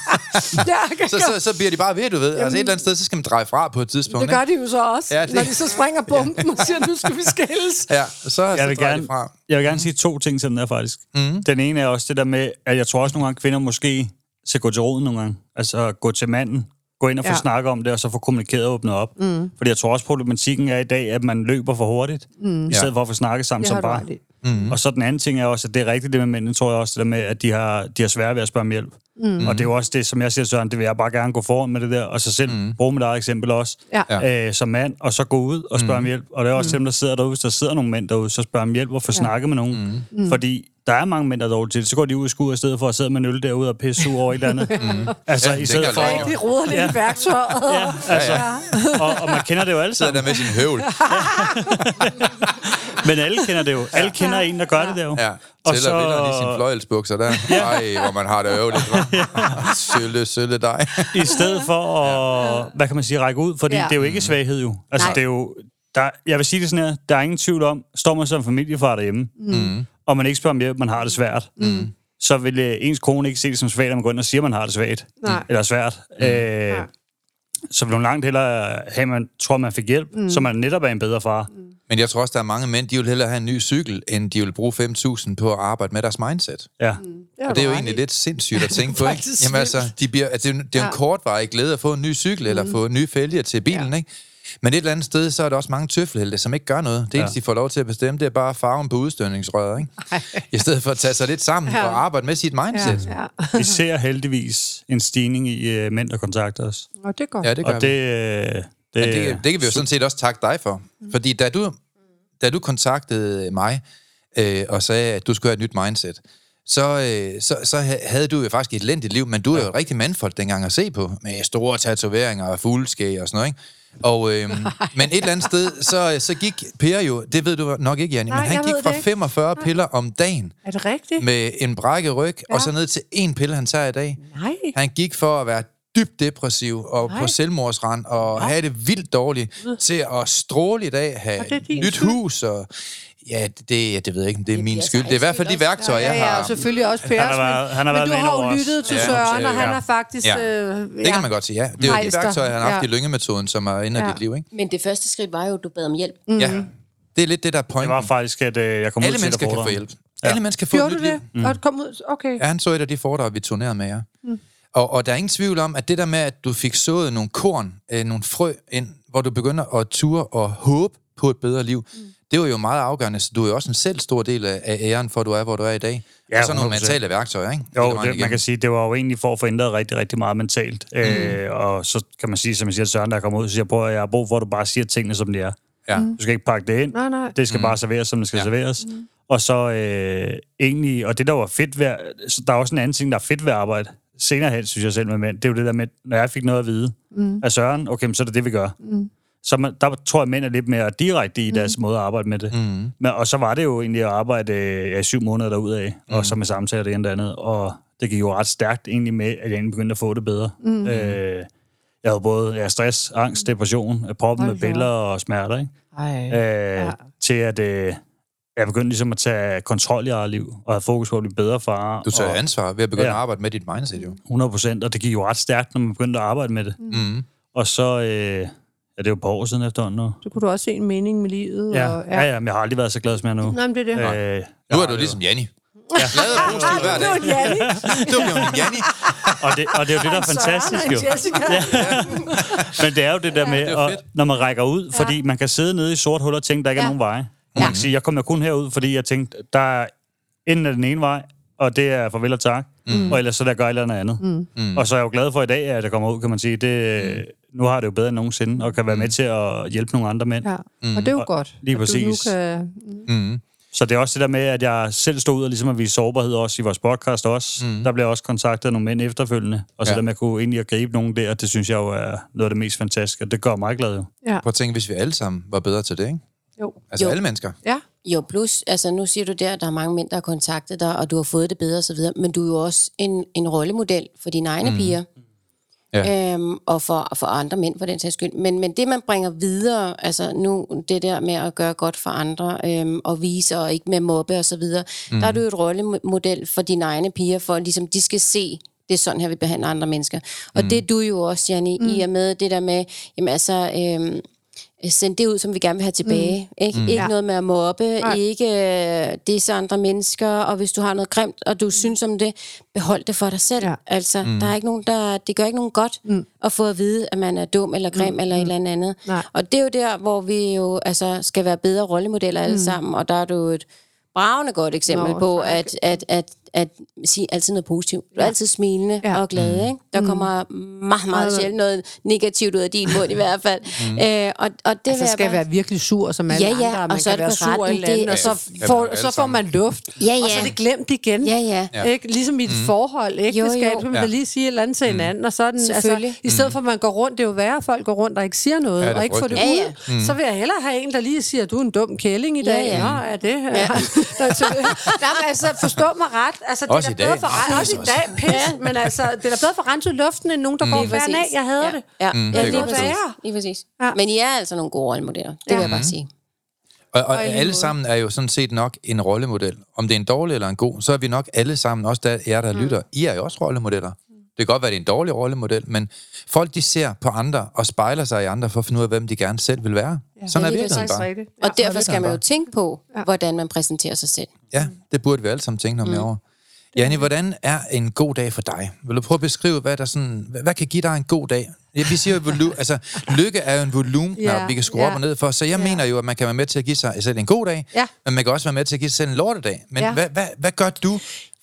Ja, kan så, så, så bliver de bare ved, du ved. Altså, et eller andet sted, så skal man dreje fra på et tidspunkt. det gør de jo så også, Ja, ja, det- når de så springer *laughs* bomben og siger, nu skal vi skilles. Ja, så, så Jeg vil, drejer de gerne, fra. jeg vil gerne sige to ting til den der, faktisk. Mm. Den ene er også det der med, at jeg tror også nogle gange, kvinder måske skal gå til roden nogle gange. Altså gå til manden, gå ind og få Ja. snakket om det, og så få kommunikeret og åbnet op. Mm. Fordi jeg tror også, problematikken er i dag, at man løber for hurtigt, mm. i stedet Ja. for at få snakket sammen Det som ret i. Mm. Og så den anden ting er også, at det er rigtigt det med mændene, tror jeg også, det der med, at de har, de har svært ved at spørge om hjælp. Mm. Og det er jo også det, som jeg siger, Søren, det vil jeg bare gerne gå foran med det der, og så selv mm. bruge mit eget eksempel også, Ja. ja. øh, som mand, og så gå ud og spørge mm. om hjælp. Og det er også mm. dem, der sidder derude, hvis der sidder nogle mænd derude, så spørg om hjælp og få ja. snakket med nogen. Mm. Fordi der er mange mænd, der er dårlige til det. Så går de ud i skud i stedet for at sidde med en øl derude og pisse sur over et eller andet. *laughs* Mm. Altså, Ja, i det stedet for... jeg love. De roder lidt i værktøjet. Ja, altså, og, og man kender det jo alle Sidder sammen. der med sin høvl. *laughs* Men alle kender det jo. Alle kender en, der gør det der jo. Ja, Og tæller så... vinderen i sine fløjelsbukser der. Ej, hvor man har det øveligt. hva'? Sølle, sølle dig. i stedet for at, hvad kan man sige, række ud, fordi ja. Ja. det er jo ikke svaghed jo. Altså, Nej. det er jo, der, jeg vil sige det sådan her, der er ingen tvivl om, står man som familiefar derhjemme, mm. og man ikke spørger om hjælp, man har det svært, mm. så vil øh, ens kone ikke se det som svagt, at man går ind og siger, at man har det svagt. Nej. Eller svært. Mm. Øh, så vil hun langt hellere have, at man tror, man fik hjælp, mm. så man netop er en bedre far. Mm. Men jeg tror også, der er mange mænd, de vil hellere have en ny cykel, end de vil bruge 5.000 på at arbejde med deres mindset. Ja. har Og det er jo egentlig i. lidt sindssygt at tænke *laughs* på, ikke? Jamen altså, de bliver, altså, det er jo, det er jo en Ja. kortvarig glæde at få en ny cykel, eller få nye fælger til bilen, ikke? Men et eller andet sted, så er der også mange tøffelhelte, som ikke gør noget. Det eneste, de får lov til at bestemme, det er bare farven på udstødningsrøret, ikke? I stedet for at tage sig lidt sammen Ja. og arbejde med sit mindset. Ja, ja. Vi ser heldigvis en stigning i øh, mænd, der kontakter os. Og det er godt. Ja, det gør Og vi. det, øh, det, Men det, det kan vi jo sådan set også takke dig for. Fordi da du, da du kontaktede mig øh, og sagde, at du skulle have et nyt mindset, så, øh, så, så ha- havde du jo faktisk et elendigt liv, men du er jo et rigtig mandfolk dengang at se på, med store tatoveringer og fugleskæg og sådan noget, ikke? Og, øh, *laughs* men et eller andet sted, så, så gik Per jo, det ved du nok ikke, Janni, Nej, men han gik fra det ikke. 45 piller om dagen Er det rigtigt? med en brækket ryg, ja. og Ja. så ned til en pille, han tager i dag. Nej. Han gik for at være dybt depressiv og Nej. På selvmordsrand og have det vildt dårligt til at stråle i dag, have Og det din nyt skyld. hus og... Ja, det, ja, det ved jeg ikke, om det er Det min skyld. Det er i hvert fald de værktøjer, Ja, jeg ja, har. og selvfølgelig også Per. Han har været- han har været men du har jo lyttet til Ja, Søren, og ja. han har faktisk... Ja. Øh, Det kan man godt sige, ja. Det er jo de Meister. værktøjer, han har haft Ja. i lyngemetoden, som er inde af Ja. dit liv, ikke? Men det første skridt var jo, at du bad om hjælp. Mm. Ja, det er lidt det, der er det pointen. var faktisk, at øh, jeg kom ud Alle til mennesker et kan få hjælp. Alle mennesker kan få et Gjorde nyt liv. det? Mm. Og kom ud? Okay. Ja, han så et af de foredrag, vi turnerede med jer. Mm. Og, og der er ingen tvivl om, at det der med, at du fik sået nogle korn, øh, nogle frø ind, hvor du begynder at ture og håbe på et bedre liv, mm. det var jo meget afgørende, så du er jo også en selv stor del af, æren for, at du er, hvor du er i dag. Ja, og så nogle 100%. mentale værktøjer, ikke? Jo, det, man kan sige, det var jo egentlig for at få ændret rigtig, rigtig meget mentalt. Mm. Øh, og så kan man sige, som jeg siger Søren, der kommer ud, så siger jeg, prøv at jeg har brug for, at du bare siger tingene, som de er. Ja. Du skal ikke pakke det ind. Nej, nej. Det skal mm. bare serveres, som det skal Ja. serveres. Mm. Og så øh, egentlig, og det der var fedt ved, så der er også en anden ting, der er fedt ved arbejde senere hen, synes jeg selv med mænd, det er jo det der med, når jeg fik noget at vide mm. af Søren, okay, men så er det det, vi gør. Mm. Så man, der tror jeg, at mænd er lidt mere direkte i deres måde at arbejde med det. Mm. Men, og så var det jo egentlig at arbejde øh, ja, i syv måneder derudaf, mm. og så med samtaler det ene og det andet. Og det gik jo ret stærkt egentlig med, at jeg egentlig begyndte at få det bedre. Mm. Øh, jeg havde både ja, stress, angst, depression, øh, proppen med billeder og smerter, ikke? Ej. øh, ja. til at øh, jeg begyndte ligesom at tage kontrol i eget liv, og have fokus på at blive bedre far. Du tager og ansvar ved at begynde Ja. at arbejde med dit mindset, jo. 100 procent, og det gik jo ret stærkt, når man begyndte at arbejde med det. Mm. Og så, øh, ja, det er jo et par år siden efterhånden nu. Så kunne du også se en mening med livet. Ja, og, ja, ja, men jeg har aldrig været så glad som jeg er nu. Nej, men det er det. Øh, Nu er du ligesom Janni. Ja. Glad og positiv hver *laughs* dag. Det var Janni. *laughs* Du bliver en Janni. Og det, og det er jo det, der er fantastisk jo. Jessica. Men det er jo det der med, er fedt. når man rækker ud, fordi man kan sidde nede i sort hul og tænke, der ikke er Ja. nogen veje. Og man kan sige, jeg kommer kun herud, fordi jeg tænkte, der er enden af den ene vej, og det er farvel og tak. Mm. Og ellers så der gør jeg et eller andet andet. Mm. Og så er jeg jo glad for i dag, at jeg kommer ud, kan man sige. Det, mm. Nu har det jo bedre end nogensinde, og kan være med til at hjælpe nogle andre mænd. Ja, og det er jo godt. Lige at du nu præcis. kan... Mm. Så det er også det der med, at jeg selv stod ud og ligesom at vise sårbarhed også i vores podcast også. Mm. Der blev også kontaktet af nogle mænd efterfølgende. Og så Ja. ja. der med at kunne egentlig at gribe nogen der, det synes jeg jo er noget af det mest fantastiske. Og det gør mig glad jo. Ja. Prøv at tænke, hvis vi alle sammen var bedre til det, ikke? Jo. Altså Jo. alle mennesker. Ja. Jo, plus, altså nu siger du der, at der er mange mænd, der har kontaktet dig, og du har fået det bedre osv., men du er jo også en, en rollemodel for dine egne mm. piger. Ja. øhm, og for, for andre mænd for den sags skyld. Men, men det, man bringer videre, altså nu det der med at gøre godt for andre, øhm, og vise og ikke med mobbe og så videre, mm. der er du jo et rollemodel for dine egne piger, for ligesom de skal se, det er sådan her, vi behandler andre mennesker. Og mm. det er du jo også, Janni, mm. i og med det der med, jamen altså... Øhm, send det ud, som vi gerne vil have tilbage. Mm. Ikke, mm. ikke Ja. noget med at mobbe, Nej. ikke øh, disse andre mennesker, og hvis du har noget grimt, og du synes om det, behold det for dig selv. Ja. Altså, mm. der er ikke nogen, der, det gør ikke nogen godt mm. at få at vide, at man er dum eller grim mm. eller et eller andet. Nej. Og det er jo der, hvor vi jo altså, skal være bedre rollemodeller alle mm. sammen, og der er du et bravende godt eksempel Nå, på, at, at, at, at sige altid noget positivt. Du er Ja. altid smilende Ja. og glad, ikke? Der kommer meget, meget sjældent noget negativt ud af din mund i hvert fald. Øh, og, og det Altså, skal bare... være virkelig sur som alle Ja, ja, andre, og og man så er kan det være sur forretning, eller andet, det- og så, Ja, får, ja, så får man luft, Ja, og så ja. er det glemt igen. Ja, ja. Ja. Ikke? Ligesom i et forhold, ikke? Jo, det skal så man Ja. lige sige et eller andet til hinanden, og sådan, altså, i stedet for at man går rundt, det er jo værre, at folk går rundt og ikke siger noget, Ja, og ikke får det. Ja, ud, så vil jeg hellere have en, der lige siger, du er en dum kælling i dag. Ja, ja. Nå, er det? Ja. *laughs* *laughs* Men altså, forstå mig ret. Altså, det Også er i da bedre for Nå, også i dag, pis, men altså, det er da bedre for renset luften, end nogen, der går Lige hver af. Jeg hader ja. det. Ja, Mm, mm, det ja lige, præcis. lige præcis. Ja. Men I er altså nogle gode rollemodeller. Det Ja. vil jeg bare sige. Og, og Og i alle måde. sammen er jo sådan set nok en rollemodel. Om det er en dårlig eller en god, så er vi nok alle sammen, også der, jer der mm. lytter, I er jo også rollemodeller. Det kan godt være, det er en dårlig rollemodel, men folk de ser på andre og spejler sig i andre for at finde ud af, hvem de gerne selv vil være. Ja, sådan Ja, er virkeligheden bare. rigtigt. Og Ja, derfor sådan er skal det man jo tænke på, hvordan man præsenterer sig selv. Ja, det burde vi alle sammen tænke noget mere over. Janne, hvordan er en god dag for dig? Vil du prøve at beskrive, hvad, der sådan, hvad, hvad kan give dig en god dag? Ja, vi siger jo, volu- altså, lykke er jo en volumen, Ja, vi kan skrue ja. op og ned for. Så jeg Ja. mener jo, at man kan være med til at give sig selv en god dag, Ja. men man kan også være med til at give sig selv en lortedag. Men Ja. hvad, hvad, hvad gør du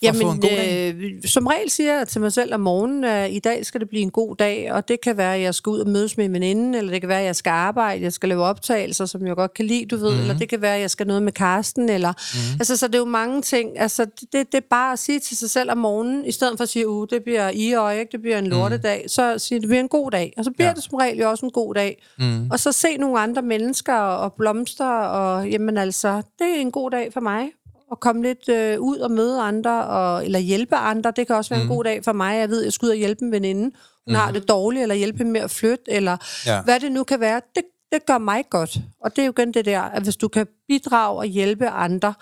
for at få en god dag? øh, som regel siger jeg til mig selv om morgenen, at i dag skal det blive en god dag, og det kan være, at jeg skal ud og mødes med en veninde, eller det kan være, at jeg skal arbejde, jeg skal lave optagelser, som jeg godt kan lide, du ved, Mhm. mm-hmm. eller det kan være, at jeg skal noget med Karsten, eller... Mm-hmm. Altså, så det er jo mange ting. Altså, det, det er bare at sige til sig selv om morgenen, i stedet for at sige, uh, det bliver i ikke, det bliver en lortedag, så sige, det bliver en god dag. Og så bliver Ja. det som regel jo også en god dag. Mm. Og så se nogle andre mennesker og blomster, og jamen altså, det er en god dag for mig at komme lidt øh, ud og møde andre, og, eller hjælpe andre. Det kan også være mm. en god dag for mig. Jeg ved, jeg skal ud og hjælpe en veninde. Hun mm. har det dårligt, eller hjælpe hende med at flytte, eller ja. hvad det nu kan være. Det, det gør mig godt. Og det er jo igen det der, at hvis du kan bidrage og hjælpe andre,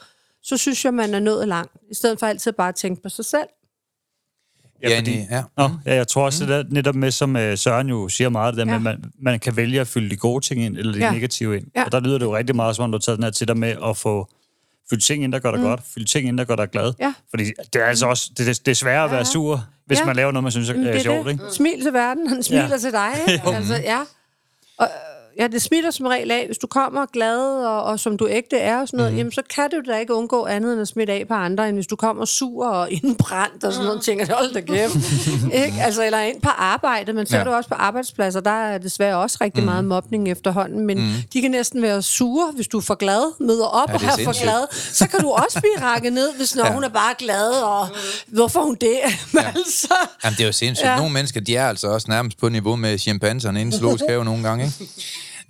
så synes jeg, man er nået langt. I stedet for altid bare at tænke på sig selv. Ja, fordi, Janni, ja. Nå, ja, jeg tror også, mm. det der, netop med, som uh, Søren jo siger meget, det der Ja. med, at man, man kan vælge at fylde de gode ting ind, eller de Ja. negative ind. Ja. Og der lyder det jo rigtig meget, som om du har taget den her til dig med at få fyldt ting ind, der gør dig mm. godt, fyldt ting ind, der gør dig glad. Ja. Fordi det er altså også, det, det, det er sværere at være sur, hvis Ja. man laver noget, man synes er, er det er sjovt, det. ikke? Smil til verden, han smiler Ja. ja. til dig. Ikke? *laughs* altså, ja. Og, ja, det smitter som regel af. Hvis du kommer glad, og, og som du ægte er, og sådan noget, mm. jamen, så kan du da ikke undgå andet end at smitte af på andre, end hvis du kommer sur og *laughs* indbrændt og sådan noget, og tænker, hold da kæft. *laughs* ikke? Altså, eller ind på arbejde, men så Ja. er du også på arbejdspladser, der er desværre også rigtig mm. meget mobning efterhånden, men mm. de kan næsten være sure, hvis du er for glad, møder op Ja, ja, og er er for glad. Så kan du også blive rakket ned, hvis når Ja. hun er bare glad, og hvorfor er hun det? *laughs* Ja. altså, Jamen, det er jo sindssygt. Ja. Nogle mennesker, de er altså også nærmest på niveau med chimpanserne inden have nogle gange, ikke?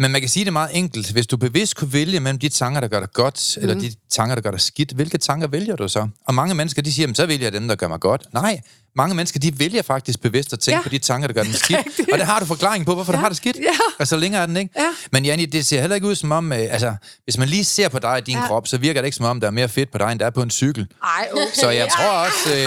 Men man kan sige det meget enkelt. Hvis du bevidst kunne vælge mellem de tanker, der gør dig godt, mm. eller de tanker, der gør dig skidt, hvilke tanker vælger du så? Og mange mennesker, de siger, "Jamen, så vælger jeg dem, der gør mig godt. Nej, mange mennesker, de vælger faktisk bevidst at tænke ja. Ja. på de tanker, der gør dem *laughs* skidt. Og det har du forklaring på, hvorfor ja. du har det skidt. Ja. Og så længere er den, ikke? Ja. Men Janni, det ser heller ikke ud som om, øh, altså, hvis man lige ser på dig i din ja. Ja. krop, så virker det ikke som om, der er mere fedt på dig, end der er på en cykel. Ej, okay. Så jeg tror også... Øh, *laughs*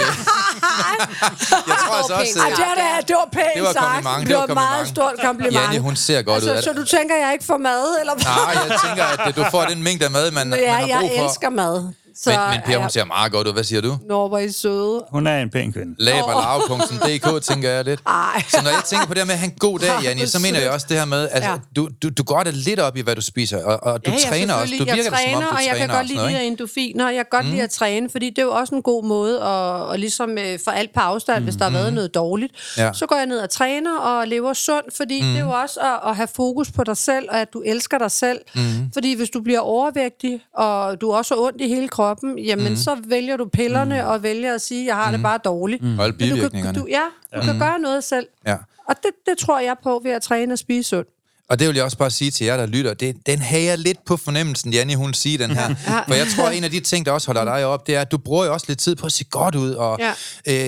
jeg tror altså også... Ej, Øh, det, var, da- det var pænt Det var kompliment, Det det var var et meget stort kompliment. Janni, hun ser godt altså, ud. Så du tænker, jeg ikke får mad? Eller hvad? Nej, jeg tænker, at du får den mængde af mad, man, man ja, har brug jeg for. elsker mad. Så, Men, men Per, hun ser meget godt ud. Hvad siger du? Nå, hvor er I søde. Hun er en pæn kvinde. Laberlav.dk, tænker jeg lidt. Ej. Så når jeg tænker på det her med at have en god dag, *laughs* Janni, så mener jeg også det her med, altså, Ja. du, du, du går da lidt op i, hvad du spiser, og, og du ja, ja, træner også. Du virker jeg da, som træner, om, du og jeg træner kan godt og lide de her ikke? endorfiner. Jeg kan godt mm. lide at træne, fordi det er jo også en god måde at, at ligesom øh, få alt på afstand, mm. hvis der har været noget dårligt. Ja. Så går jeg ned og træner og lever sundt, fordi mm. det er jo også at, at have fokus på dig selv, og at du elsker dig selv. Mm. Fordi hvis du bliver overvægtig, og du også har ondt i hele kroppen, jamen mm. så vælger du pillerne mm. og vælger at sige, jeg har det bare dårligt. Mm. Og alle Men du kan, bivirkningerne. du, ja, du ja. kan gøre noget selv. Ja. Og det, det tror jeg på ved at træne og spise sundt. Og det vil jeg også bare sige til jer, der lytter. Det, den havde jeg lidt på fornemmelsen, Janne, hun siger den her. For jeg tror, en af de ting, der også holder dig op, det er, at du bruger jo også lidt tid på at se godt ud, og Ja.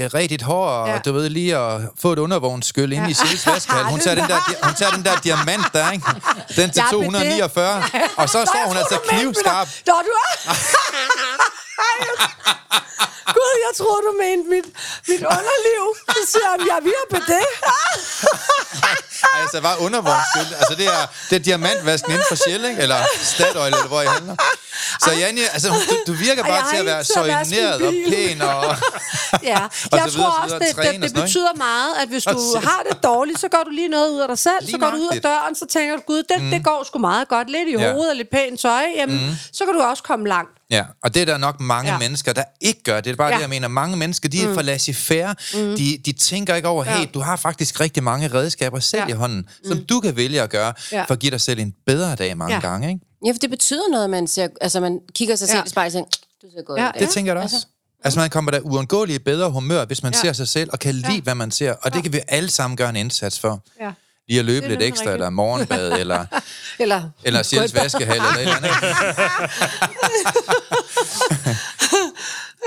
øh, red dit hår, og Ja. du ved lige at få et undervognsskyld ind i Sils vaskehal. Hun tager, den der, *laughs* hun tager den der diamant der, ikke? Den til Ja, men det- 249. Og så står hun altså knivskarp. Nå, du er... *laughs* Gud, jeg troede, du mente mit, mit underliv. Så siger jeg, jeg er ved på det. Altså, bare undervognsskyld. Altså, det er, det er diamantvasken inden for Shell, ikke? Eller Statoil, eller hvor I handler. Så Janne, altså, du, du virker Ej, bare til at være soigneret og pæn og... *laughs* Ja, Og jeg videre, tror så også, det, det, det betyder meget, at hvis du har det dårligt, så går du lige noget ud af dig selv. Lige så går du ud af døren, så tænker du, gud, det, mm. det går sgu meget godt. Lidt i Ja. hovedet og lidt pænt tøj. Jamen, mm. så kan du også komme langt. Ja, og det er der nok mange ja. Mennesker, der ikke gør. Det er bare ja. Det, jeg mener. Mange mennesker, de er mm. for laissez-faire. Mm. De, de tænker ikke over, hey, Ja. du har faktisk rigtig mange redskaber selv ja. I hånden, som du kan vælge at gøre, ja. For at give dig selv en bedre dag mange ja. Gange. Ikke? Ja, for det betyder noget, at man, ser, altså, man kigger sig selv Ja. i spejlet og tænker, du ser godt Ja. Det tænker jeg da også. Altså, altså man kommer da uundgåeligt bedre humør, hvis man ja. Ja. ser sig selv og kan lide, ja. hvad man ser. Og det kan vi alle sammen gøre en indsats for. Ja. Lige at løbe er lidt ekstra, rigtigt. eller morgenbad, *laughs* eller, Eller, eller bad. vaskehal, eller et eller andet.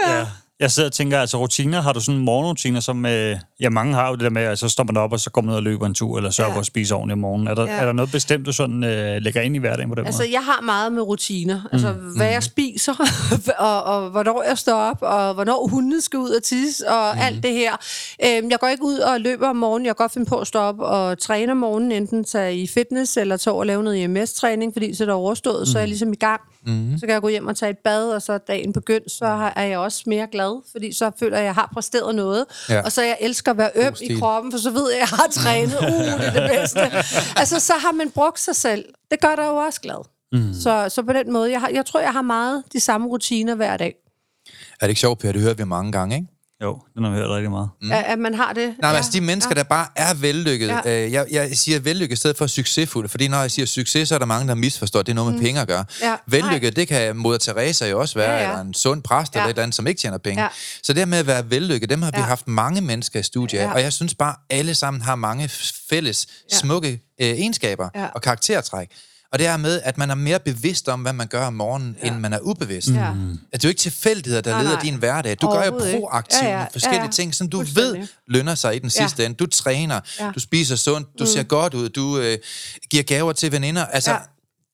*laughs* Ja. Jeg sidder og tænker, altså rutiner, har du sådan morgenrutiner, som øh, ja, mange har jo det der med, at så står man op, og så går man ud og løber en tur, eller sørger Ja. for at spise ordentligt om morgenen. Er der, Ja. er der noget bestemt, du sådan øh, lægger ind i hverdagen på den Altså, måde? jeg har meget med rutiner. Altså, mm. hvad jeg spiser, *laughs* og, og hvornår jeg står op, og hvornår hundene skal ud og tisse, og mm. alt det her. Øhm, jeg går ikke ud og løber om morgenen. Jeg kan godt finde på at stå op og træne om morgenen, enten tage i fitness, eller tage over og lave noget EMS-træning, fordi så er det overstået, mm. så er jeg ligesom i gang. Mm. Så kan jeg gå hjem og tage et bad, og så dagen begyndt, så har- er jeg også mere glad, fordi så føler jeg, at jeg har præsteret noget. Ja. Og så jeg elsker at være øm i kroppen, for så ved jeg, at jeg har trænet. *laughs* Uh, det er det bedste. altså, så har man brugt sig selv. Det gør dig jo også glad. Mm. Så, så på den måde, jeg, har, jeg tror, jeg har meget de samme rutiner hver dag. Er det ikke sjovt, Per? Det hører vi mange gange, ikke? Jo, den har vi hørt rigtig meget. Mm. At, at man har det. Nej, men altså de mennesker, der bare er vellykket. Ja. Ja. Øh, jeg, jeg siger vellykket i stedet for succesfuld, fordi når jeg siger succes, så er der mange, der misforstår, at det er noget med mm. penge at gøre. Ja. Vellykket, det kan moder Teresa jo også være, ja, Ja, ja. ja. eller en sund præst, ja. Ja. eller et eller andet, som ikke tjener penge. Ja. Ja. Så det med at være vellykket, dem har vi Ja. haft mange mennesker i studiet Ja. og jeg synes bare, alle sammen har mange fælles, Ja. smukke øh, egenskaber Ja. og karaktertræk. Og det er med, at man er mere bevidst om, hvad man gør om morgenen, ja. end man er ubevidst. Ja. At det er jo ikke tilfældigheder, der Nej, leder nej. din hverdag. Du gør jo proaktivt Ja, ja. forskellige Ja, ja. ting, som du ved lønner sig i den Ja. sidste ende. Du træner, ja. Ja. du spiser sundt, du mm. ser godt ud, du øh, giver gaver til veninder. Altså, ja. Ja.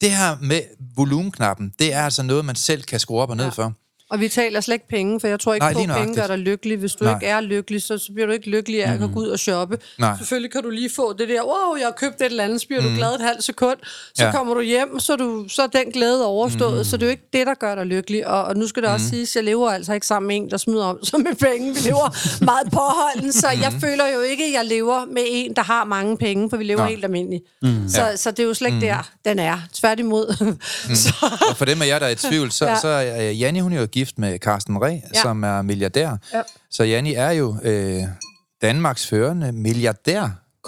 det her med volumenknappen, det er altså noget, man selv kan skrue op og ned ja. for. Og vi taler slet ikke penge, for jeg tror ikke Nej, på, at penge gør dig lykkelig. Hvis du Nej. Ikke er lykkelig, så, så bliver du ikke lykkelig af at gå ud og shoppe. Nej. Selvfølgelig kan du lige få det der, wow, jeg har købt et eller andet, så bliver du glad et halvt sekund. Så Ja. kommer du hjem, så er, du, så er den glæde overstået. Mm. Så det er jo ikke det, der gør dig lykkelig. Og, og nu skal det også siges, jeg lever altså ikke sammen med en, der smider om sig med penge. Vi lever meget påholden, så jeg føler jo ikke, at jeg lever med en, der har mange penge, for vi lever Nå. helt almindeligt. Mm. Så, Ja. så det er jo slet ikke der, den er. Tværtimod. *laughs* så, Og for dem af jer, der er i tvivl, så, ja. Så er Janni, hun er jo gift med Carsten Reh, ja. Som er milliardær. Ja. Så Janni er jo øh, Danmarks førende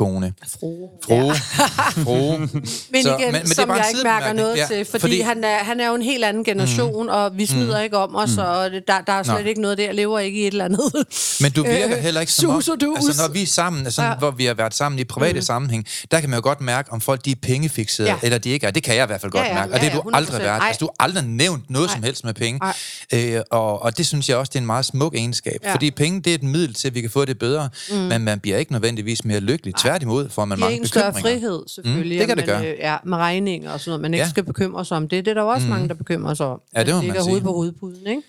milliardærkone. Frue. Frue. *laughs* Frue. *laughs* Men Så- igen, men- men som jeg ikke mærker noget Ja, ja, til, fordi, fordi- han, er, han er jo en helt anden generation, mm. og vi smider mm. ikke om os, og det- der, der er slet Nå. ikke noget der. Lever ikke i et eller andet. *laughs* Men du virker Øh, heller ikke som om, og altså når vi er sammen, altså, ja. Ja. hvor vi har været sammen i private mm. sammenhæng, der kan man jo godt mærke, om folk de er pengefixerede, ja. Ja. eller de ikke er. Det kan jeg i hvert fald godt Ja, ja, mærke, og ja, det har ja, du aldrig 100%. været. Altså, du har aldrig nævnt noget Ej. som helst med penge. Øh, og, og det synes jeg også, det er en meget smuk egenskab, ja. Ja. fordi penge, det er et middel til, at vi kan få det bedre, mm. men man bliver ikke nødvendigvis mere lykkelig. Tværtimod får man Det mange en større frihed, selvfølgelig. Mm, det kan det man, gøre. øh, Ja, med regninger og sådan noget, man ikke Ja. skal bekymre sig om det. Det er der jo også mm. mange, der bekymrer sig om. Ja, det må man ligger sige. hovedet på hovedpuden, ikke?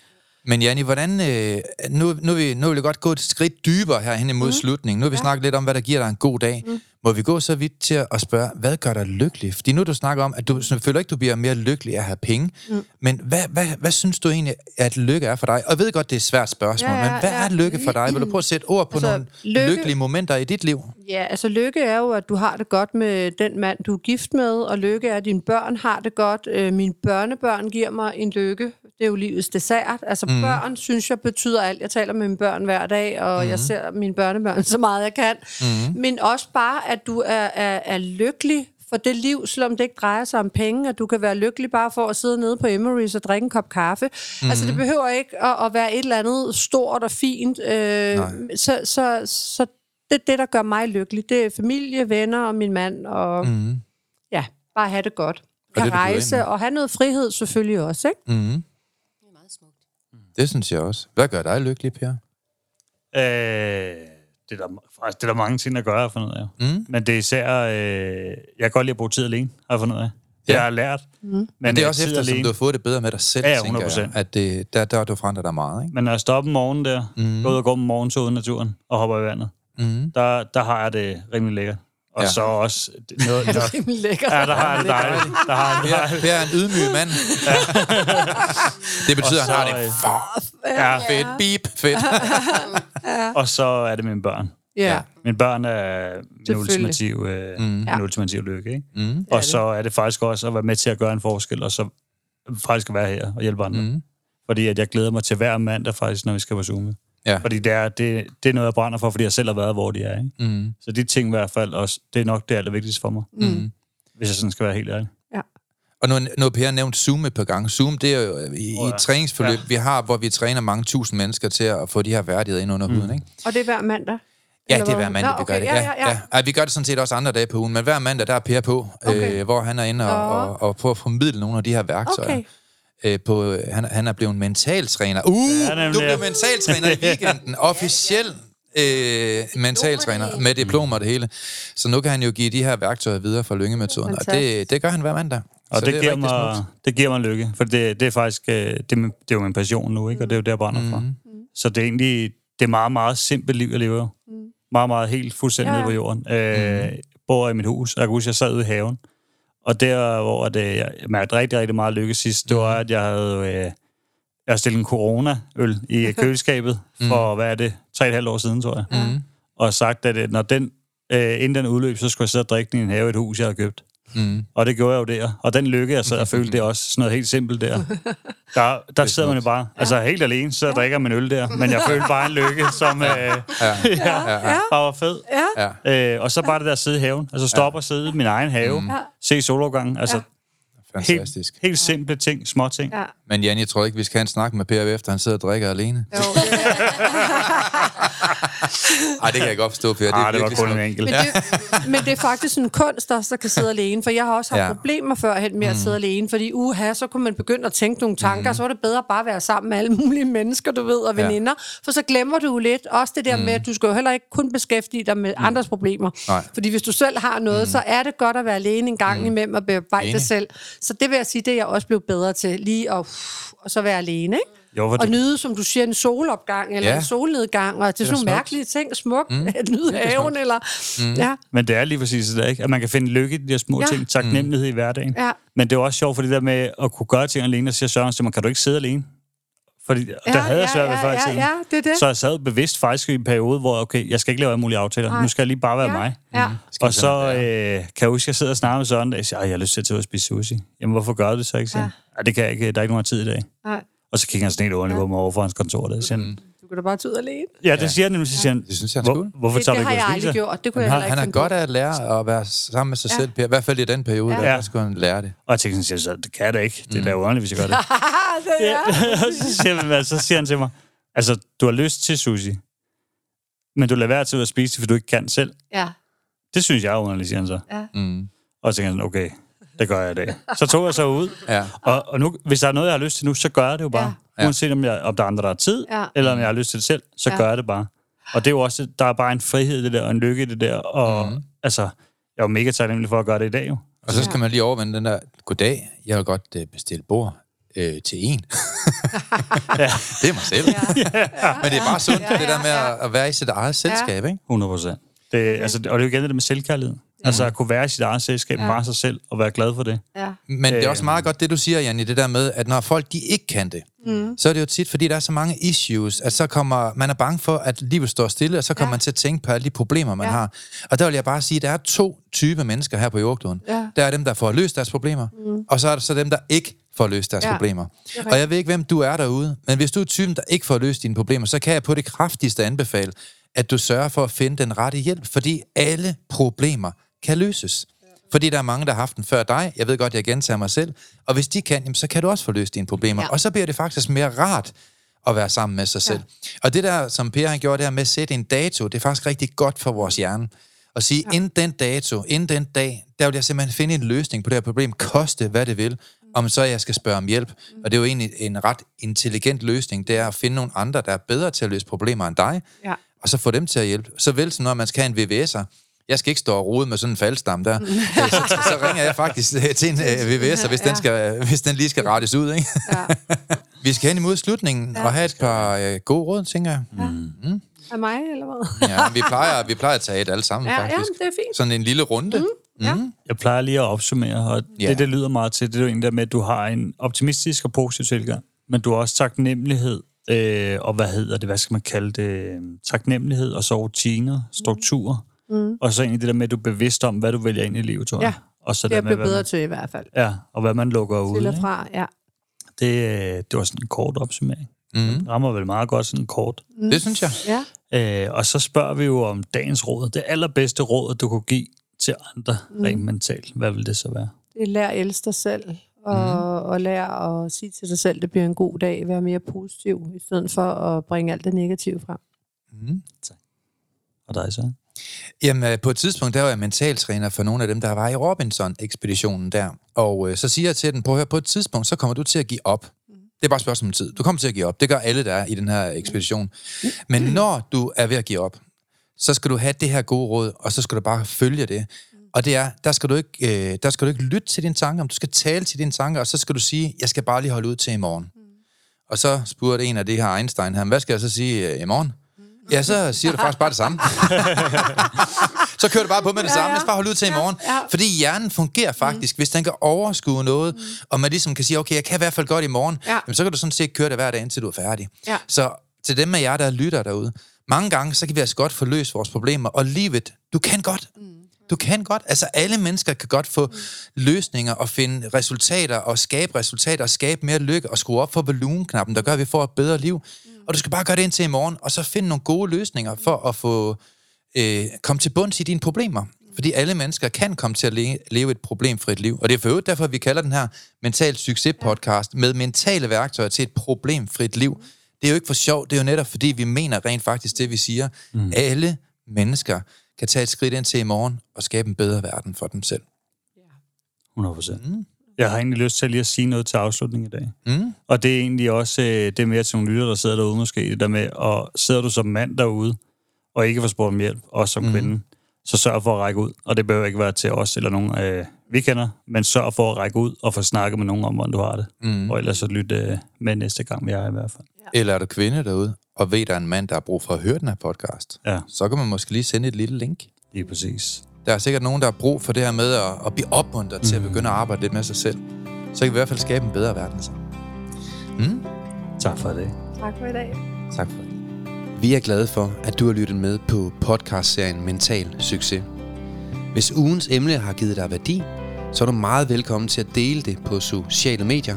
Men Janni, hvordan, øh, nu, nu, vil, nu vil jeg godt gå et skridt dybere her hen imod mm. slutningen. Nu har vi ja. snakket lidt om, hvad der giver dig en god dag. Mm. Må vi gå så vidt til at spørge, hvad gør dig lykkelig? Fordi nu du snakker om, at du føler ikke, du bliver mere lykkelig af at have penge. Mm. Men hvad, hvad, hvad synes du egentlig, at lykke er for dig? Og jeg ved godt, det er et svært spørgsmål, Ja, ja, men hvad ja. er lykke for dig? Vil du prøve at sætte ord på Altså, nogle lykke- lykkelige momenter i dit liv? Ja, altså lykke er jo, at du har det godt med den mand, du er gift med, og lykke er, at dine børn har det godt. Øh, mine børnebørn giver mig en lykke. Det er jo livets dessert. Altså mm. børn, synes jeg, betyder alt. Jeg taler med mine børn hver dag, og mm. jeg ser mine børnebørn så meget, jeg kan. Mm. Men også bare, at du er, er, er lykkelig for det liv, selvom det ikke drejer sig om penge, at du kan være lykkelig bare for at sidde nede på Emery's og drikke en kop kaffe. Mm-hmm. Altså, det behøver ikke at, at være et eller andet stort og fint. Øh, Nej. så, så, så det det, der gør mig lykkelig. Det er familie, venner og min mand. Og, Mm. ja. bare have det godt. det, Kan byder ind rejse og have noget frihed selvfølgelig også, ikke? Mm-hmm. Det er meget smukt. Det synes jeg også. Hvad gør dig lykkelig, Per? Øh, det, er der, faktisk, det er der mange ting, der gør, har jeg fundet ud af. Mm. Men det er især... Øh, jeg kan godt lide at bruge tid alene, har jeg fundet ud af. Det Ja. har jeg lært. Mm. Men, Men det er øh, også efter, som du har fået det bedre med dig selv, Ja, ja, tænker jeg, 100%. at det, der, der har du forandret dig meget, ikke? Men når jeg om morgenen der, mm. går ud og går om morgenen så ude i naturen og hopper i vandet, Mm. der, der har jeg det rimelig lækkert. Og Ja. ja. så også noget... *laughs* noget Rimelig lækkert. ja, der har det dejligt. Der har jeg det Per, Per er en ydmyg mand. *laughs* det betyder, at han har så, det øh, for Ja, fedt. Beep, fedt. og så er det mine børn. Ja. Mine børn er min ultimative, øh, mm. Ja. min ultimative lykke. Ikke? Mm. Og så er det faktisk også at være med til at gøre en forskel, og så faktisk at være her og hjælpe andre. Mm. Fordi at jeg glæder mig til hver mandag faktisk, når vi skal på Zoom. Ja. Fordi det er, det, det er noget, jeg brænder for, fordi jeg selv har været, hvor de er. Ikke? Mm. Så de ting i hvert fald også, det er nok det allervigtigste for mig. Mm. Hvis jeg sådan skal være helt ærlig. Og nu, nu har Per nævnt Zoom et par gange. Zoom, det er jo i, i Åh, et ja. træningsforløb, Ja. vi har, hvor vi træner mange tusind mennesker til at få de her værdigheder ind under huden, ikke? Og det er hver mandag? Ja, det er hver mandag, Nå, vi okay, gør det. Ja, ja, ja. Ej, vi gør det sådan set også andre dage på ugen, men hver mandag, der er Per på, Okay. øh, hvor han er inde og, og, og prøver at formidle nogle af de her værktøjer. Okay. Øh, på, øh, han, han er blevet mentaltræner. Uh, Ja, du blev mentaltræner i *laughs* weekenden. Officiel øh, mentaltræner med diplom og det hele. Så nu kan han jo give de her værktøjer videre fra lyngemetoden, og det, det gør han hver mandag. Og Så det, det, er giver mig, smukt. det giver mig lykke, for det, det er faktisk øh, det, er det er jo min passion nu, ikke? og det er jo det, jeg brænder for. Mhm. Så det er egentlig det er meget, meget simpelt liv, jeg lever. Meget, meget helt fuldstændig Ja, på jorden. Øh, Bor i mit hus, og jeg kan huske, jeg sad ude i haven. Og der, hvor det, jeg mærkede rigtig, rigtig meget lykke sidst, det var, at jeg havde, øh, jeg stillet en corona-øl i *laughs* køleskabet for, hvad er det, tre og et halvt år siden, tror jeg. Mhm. Og sagt, at øh, når den, øh, inden den udløb, så skulle jeg sidde og drikke den i en have et hus, jeg havde købt. Mm. Og det gjorde jeg jo der. Og den lykke, jeg sad og *laughs* følte, det er også sådan noget helt simpelt der. Der, der sidder man jo bare, altså helt alene, så drikker man øl der. Men jeg følte bare en lykke, som øh, *laughs* Ja, ja, ja. bare var fed. Ja. ja. Øh, og så bare det der at sidde i haven. Altså stoppe og sidde i min egen have. Mm. Se solopgangen. Altså Fantastisk. helt, helt simple ting, små ting. Ja. Men Jan, jeg tror ikke, vi skal have en snak med Per efter, han sidder og drikker alene. Jo, det er, *laughs* Ej, det kan jeg godt forstå, Per. Ah, det var virkelig kun en enkelt. men, det, men det er faktisk en kunst der kan sidde alene, for jeg har også haft Ja. ja. problemer førhen med at sidde alene, fordi uha, så kunne man begynde at tænke nogle tanker, mm. så var det bedre bare at være sammen med alle mulige mennesker, du ved, og Ja. veninder, for så glemmer du jo lidt også det der mm. med, at du skal jo heller ikke kun beskæftige dig med mm. andres problemer. Nej. Fordi hvis du selv har noget, mm. så er det godt at være alene en gang mm. imellem og bearbejde Enig. det selv. Så det vil jeg sige, det er jeg også blevet bedre til, lige at, og så være alene, ikke? Jo, Og det, nyde, som du siger, en solopgang eller Ja. ja. en solnedgang, og det er sådan nogle smukt. mærkelige ting, smukt, mm. *laughs* at nyde haven, eller... Mm. Ja, men det er lige præcis det ikke? At man kan finde lykke i de der små Ja. ting, taknemmelighed i hverdagen. ja. Men det er også sjovt for det der med at kunne gøre ting alene, og siger Søren til mig, kan du ikke sidde alene? Fordi ja, der havde jeg svært ved ja, før ja, tiden. ja, det er det. Så jeg sad bevidst faktisk i en periode, hvor okay, jeg skal ikke lave alle mulige aftaler. Nej. Nu skal jeg lige bare være ja, mig. Ja. Skal Og så øh, kan jeg huske, at jeg sidder og snakker med Søren, og jeg siger, "Ej, jeg har lyst til at spise sushi. Jamen, hvorfor gør du det så ikke? Ja. Ja. Ja, det kan jeg ikke. Der er ikke nogen tid i dag. Nej, Og så kigger han sådan helt ordentligt på mig over for hans kontor. Der. Siger han, du kan da bare tage ud alene. ja, det siger han nemlig. Så siger han, Det synes jeg, han Hvor, skulle. hvorfor Det, tager det du har ikke jeg ud og aldrig gjort. Det kunne jeg Han, ikke han er godt af at lære at være sammen med sig Ja. selv. I hvert fald i den periode, Ja. der, Ja. der skulle han lære det. Og jeg tænkte sådan, så det kan jeg da ikke. Det er da underligt, hvis jeg gør det. *laughs* det er. *laughs* Og så, siger, han- så siger han til mig, altså, du har lyst til sushi, men du lader være til at spise det, for du ikke kan selv. Ja, Det synes jeg er underligt, siger han så. Mm. Og så tænker jeg sådan, okay, det gør jeg i dag. Så tog jeg så ud, Ja. og, og nu, hvis der er noget, jeg har lyst til nu, så gør jeg det jo bare. Ja. Ja. Uanset om, jeg, om der er andre, der har tid, Ja. ja. eller om jeg har lyst til det selv, så Ja. ja. gør jeg det bare. Og det er jo også, der er bare en frihed i det der, og en lykke i det der, og mm. altså, jeg er jo mega taknemmelig for at gøre det i dag jo. Og så skal man lige overvende den der, goddag, jeg vil godt øh, bestille bord øh, til en. *laughs* Ja. Det er mig selv. *laughs* Men det er bare sundt, det der med at, at være i sit eget selskab, ikke? 100 procent. Det, altså, og det er jo igen det med selvkærlighed. Altså at kunne være i sit eget selskab, Ja. ja. bare sig selv, og være glad for det. ja. Men det er også meget godt, det du siger, Janne, det der med, at når folk de ikke kan det, mm. så er det jo tit, fordi der er så mange issues, at så kommer, man er bange for, at livet står stille, og så kommer Ja. man til at tænke på alle de problemer, man Ja. har. Og der vil jeg bare sige, at der er to typer mennesker her på jordkloden. Ja. Der er dem, der får løst deres problemer, mm. og så er der så dem, der ikke får løst deres Ja. problemer. Og jeg ved ikke, hvem du er derude, men hvis du er typen, der ikke får løst dine problemer, så kan jeg på det kraftigste anbefale, at du sørger for at finde den rette hjælp, fordi alle problemer kan løses. Fordi der er mange, der har haft den før dig. Jeg ved godt, jeg gentager mig selv. Og hvis de kan, jamen, så kan du også få løst dine problemer. Ja. Ja. Og så bliver det faktisk mere rart at være sammen med sig selv. Og det der, som Per han gjorde der med at sætte en dato, det er faktisk rigtig godt for vores hjerne. Og sige, ja. inden den dato, inden den dag, der vil jeg simpelthen finde en løsning på det her problem, koste hvad det vil, om så jeg skal spørge om hjælp. Og det er jo egentlig en ret intelligent løsning, det er at finde nogle andre, der er bedre til at løse problemer end dig, Ja. og så få dem til at hjælpe. Så vel som når man skal have en VVS'er, jeg skal ikke stå og rode med sådan en faldstam der. *laughs* Så, så, så ringer jeg faktisk til en øh, VVS'er, hvis, den skal, hvis den lige skal rettes ud. Ikke? Ja. *laughs* Vi skal hen imod slutningen og have et par øh, gode råd, tænker jeg. Mm. Af mig, eller hvad? Ja, vi plejer, vi plejer at tage et alle sammen, Ja, ja, faktisk. det er fint. Sådan en lille runde. Mm. Ja. Jeg plejer lige at opsummere, og Ja. det, det lyder meget til, det er jo egentlig der med, at du har en optimistisk og positiv tilgang, men du har også taknemmelighed, øh, og hvad hedder det, hvad skal man kalde det, taknemmelighed, og så rutiner, strukturer, mm. Og så egentlig det der med, at du er bevidst om, hvad du vælger ind i livet, tror jeg. Ja, Og så Det er blevet bedre man, til i hvert fald. ja, og hvad man lukker ud. Til og ikke? fra, ja. Det, øh, det var sådan en kort opsummering. Mm. Den rammer vel meget godt sådan kort. Det synes jeg. Ja. Øh, og så spørger vi jo om dagens råd. Det allerbedste råd, du kunne give til andre mm. rent mentalt. Hvad vil det så være? Det er lær at elske dig selv, og, og lær at sige til dig selv, det bliver en god dag, være mere positiv, i stedet for at bringe alt det negative frem. Mm. Og dig så? Jamen, øh, på et tidspunkt, der var jeg mentaltræner for nogle af dem, der var i Robinson-ekspeditionen der. Og øh, så siger jeg til den, på, hør, på et tidspunkt, så kommer du til at give op. Det er bare et spørgsmål om tid. Du kommer til at give op. Det gør alle, der er i den her ekspedition. Men når du er ved at give op, så skal du have det her gode råd, og så skal du bare følge det. Og det er, der skal du ikke, øh, der skal du ikke lytte til dine tanker, om du skal tale til dine tanker, og så skal du sige, jeg skal bare lige holde ud til i morgen. Og så spurgte en af de her Einstein her, hvad skal jeg så sige øh, i morgen? Ja, så siger du faktisk bare det samme. *laughs* så kører du bare på med det samme. Lad os bare holde ud til i morgen. Fordi hjernen fungerer faktisk, hvis den kan overskue noget, og man ligesom kan sige, okay, jeg kan i hvert fald godt i morgen, Ja. jamen, så kan du sådan set køre det hver dag, indtil du er færdig. Ja. Så til dem af jer, der lytter derude, mange gange, så kan vi altså godt få løst vores problemer, og livet, du kan godt. Du kan godt. Altså alle mennesker kan godt få løsninger og finde resultater og skabe resultater og skabe mere lykke og skrue op for volumenknappen, der gør, at vi får et bedre liv. Og du skal bare gøre det indtil i morgen, og så finde nogle gode løsninger for at få øh, komme til bunds i dine problemer. Fordi alle mennesker kan komme til at le- leve et problemfrit liv. Og det er for øvrigt derfor, at vi kalder den her Mental Succes podcast med mentale værktøjer til et problemfrit liv. Det er jo ikke for sjov, det er jo netop fordi, vi mener rent faktisk det, vi siger. Mm. Alle mennesker kan tage et skridt ind til i morgen og skabe en bedre verden for dem selv. 100 procent. Mm. Jeg har egentlig lyst til lige at sige noget til afslutning i dag. Mm. Og det er egentlig også, øh, det er mere til nogle lytter, der sidder derude måske, det der med, og sidder du som mand derude, og ikke får spurgt om hjælp, også som mm. kvinde, så sørg for at række ud. Og det behøver ikke være til os eller nogen, øh, vi kender, men sørg for at række ud og få snakket med nogen om, hvordan du har det. Mm. Og ellers så lyt øh, med næste gang, vi er i hvert fald. Eller er du kvinde derude, og ved, der er en mand, der har brug for at høre den her podcast, Ja, så kan man måske lige sende et lille link. lige præcis. Der er sikkert nogen, der har brug for det her med at, at blive opmuntret mm. til at begynde at arbejde lidt med sig selv. Så kan vi i hvert fald skabe en bedre verden. Så. Mm? Tak for det. Tak for i dag. Tak for det. Vi er glade for, at du har lyttet med på podcastserien Mental Succes. Hvis ugens emne har givet dig værdi, så er du meget velkommen til at dele det på sociale medier.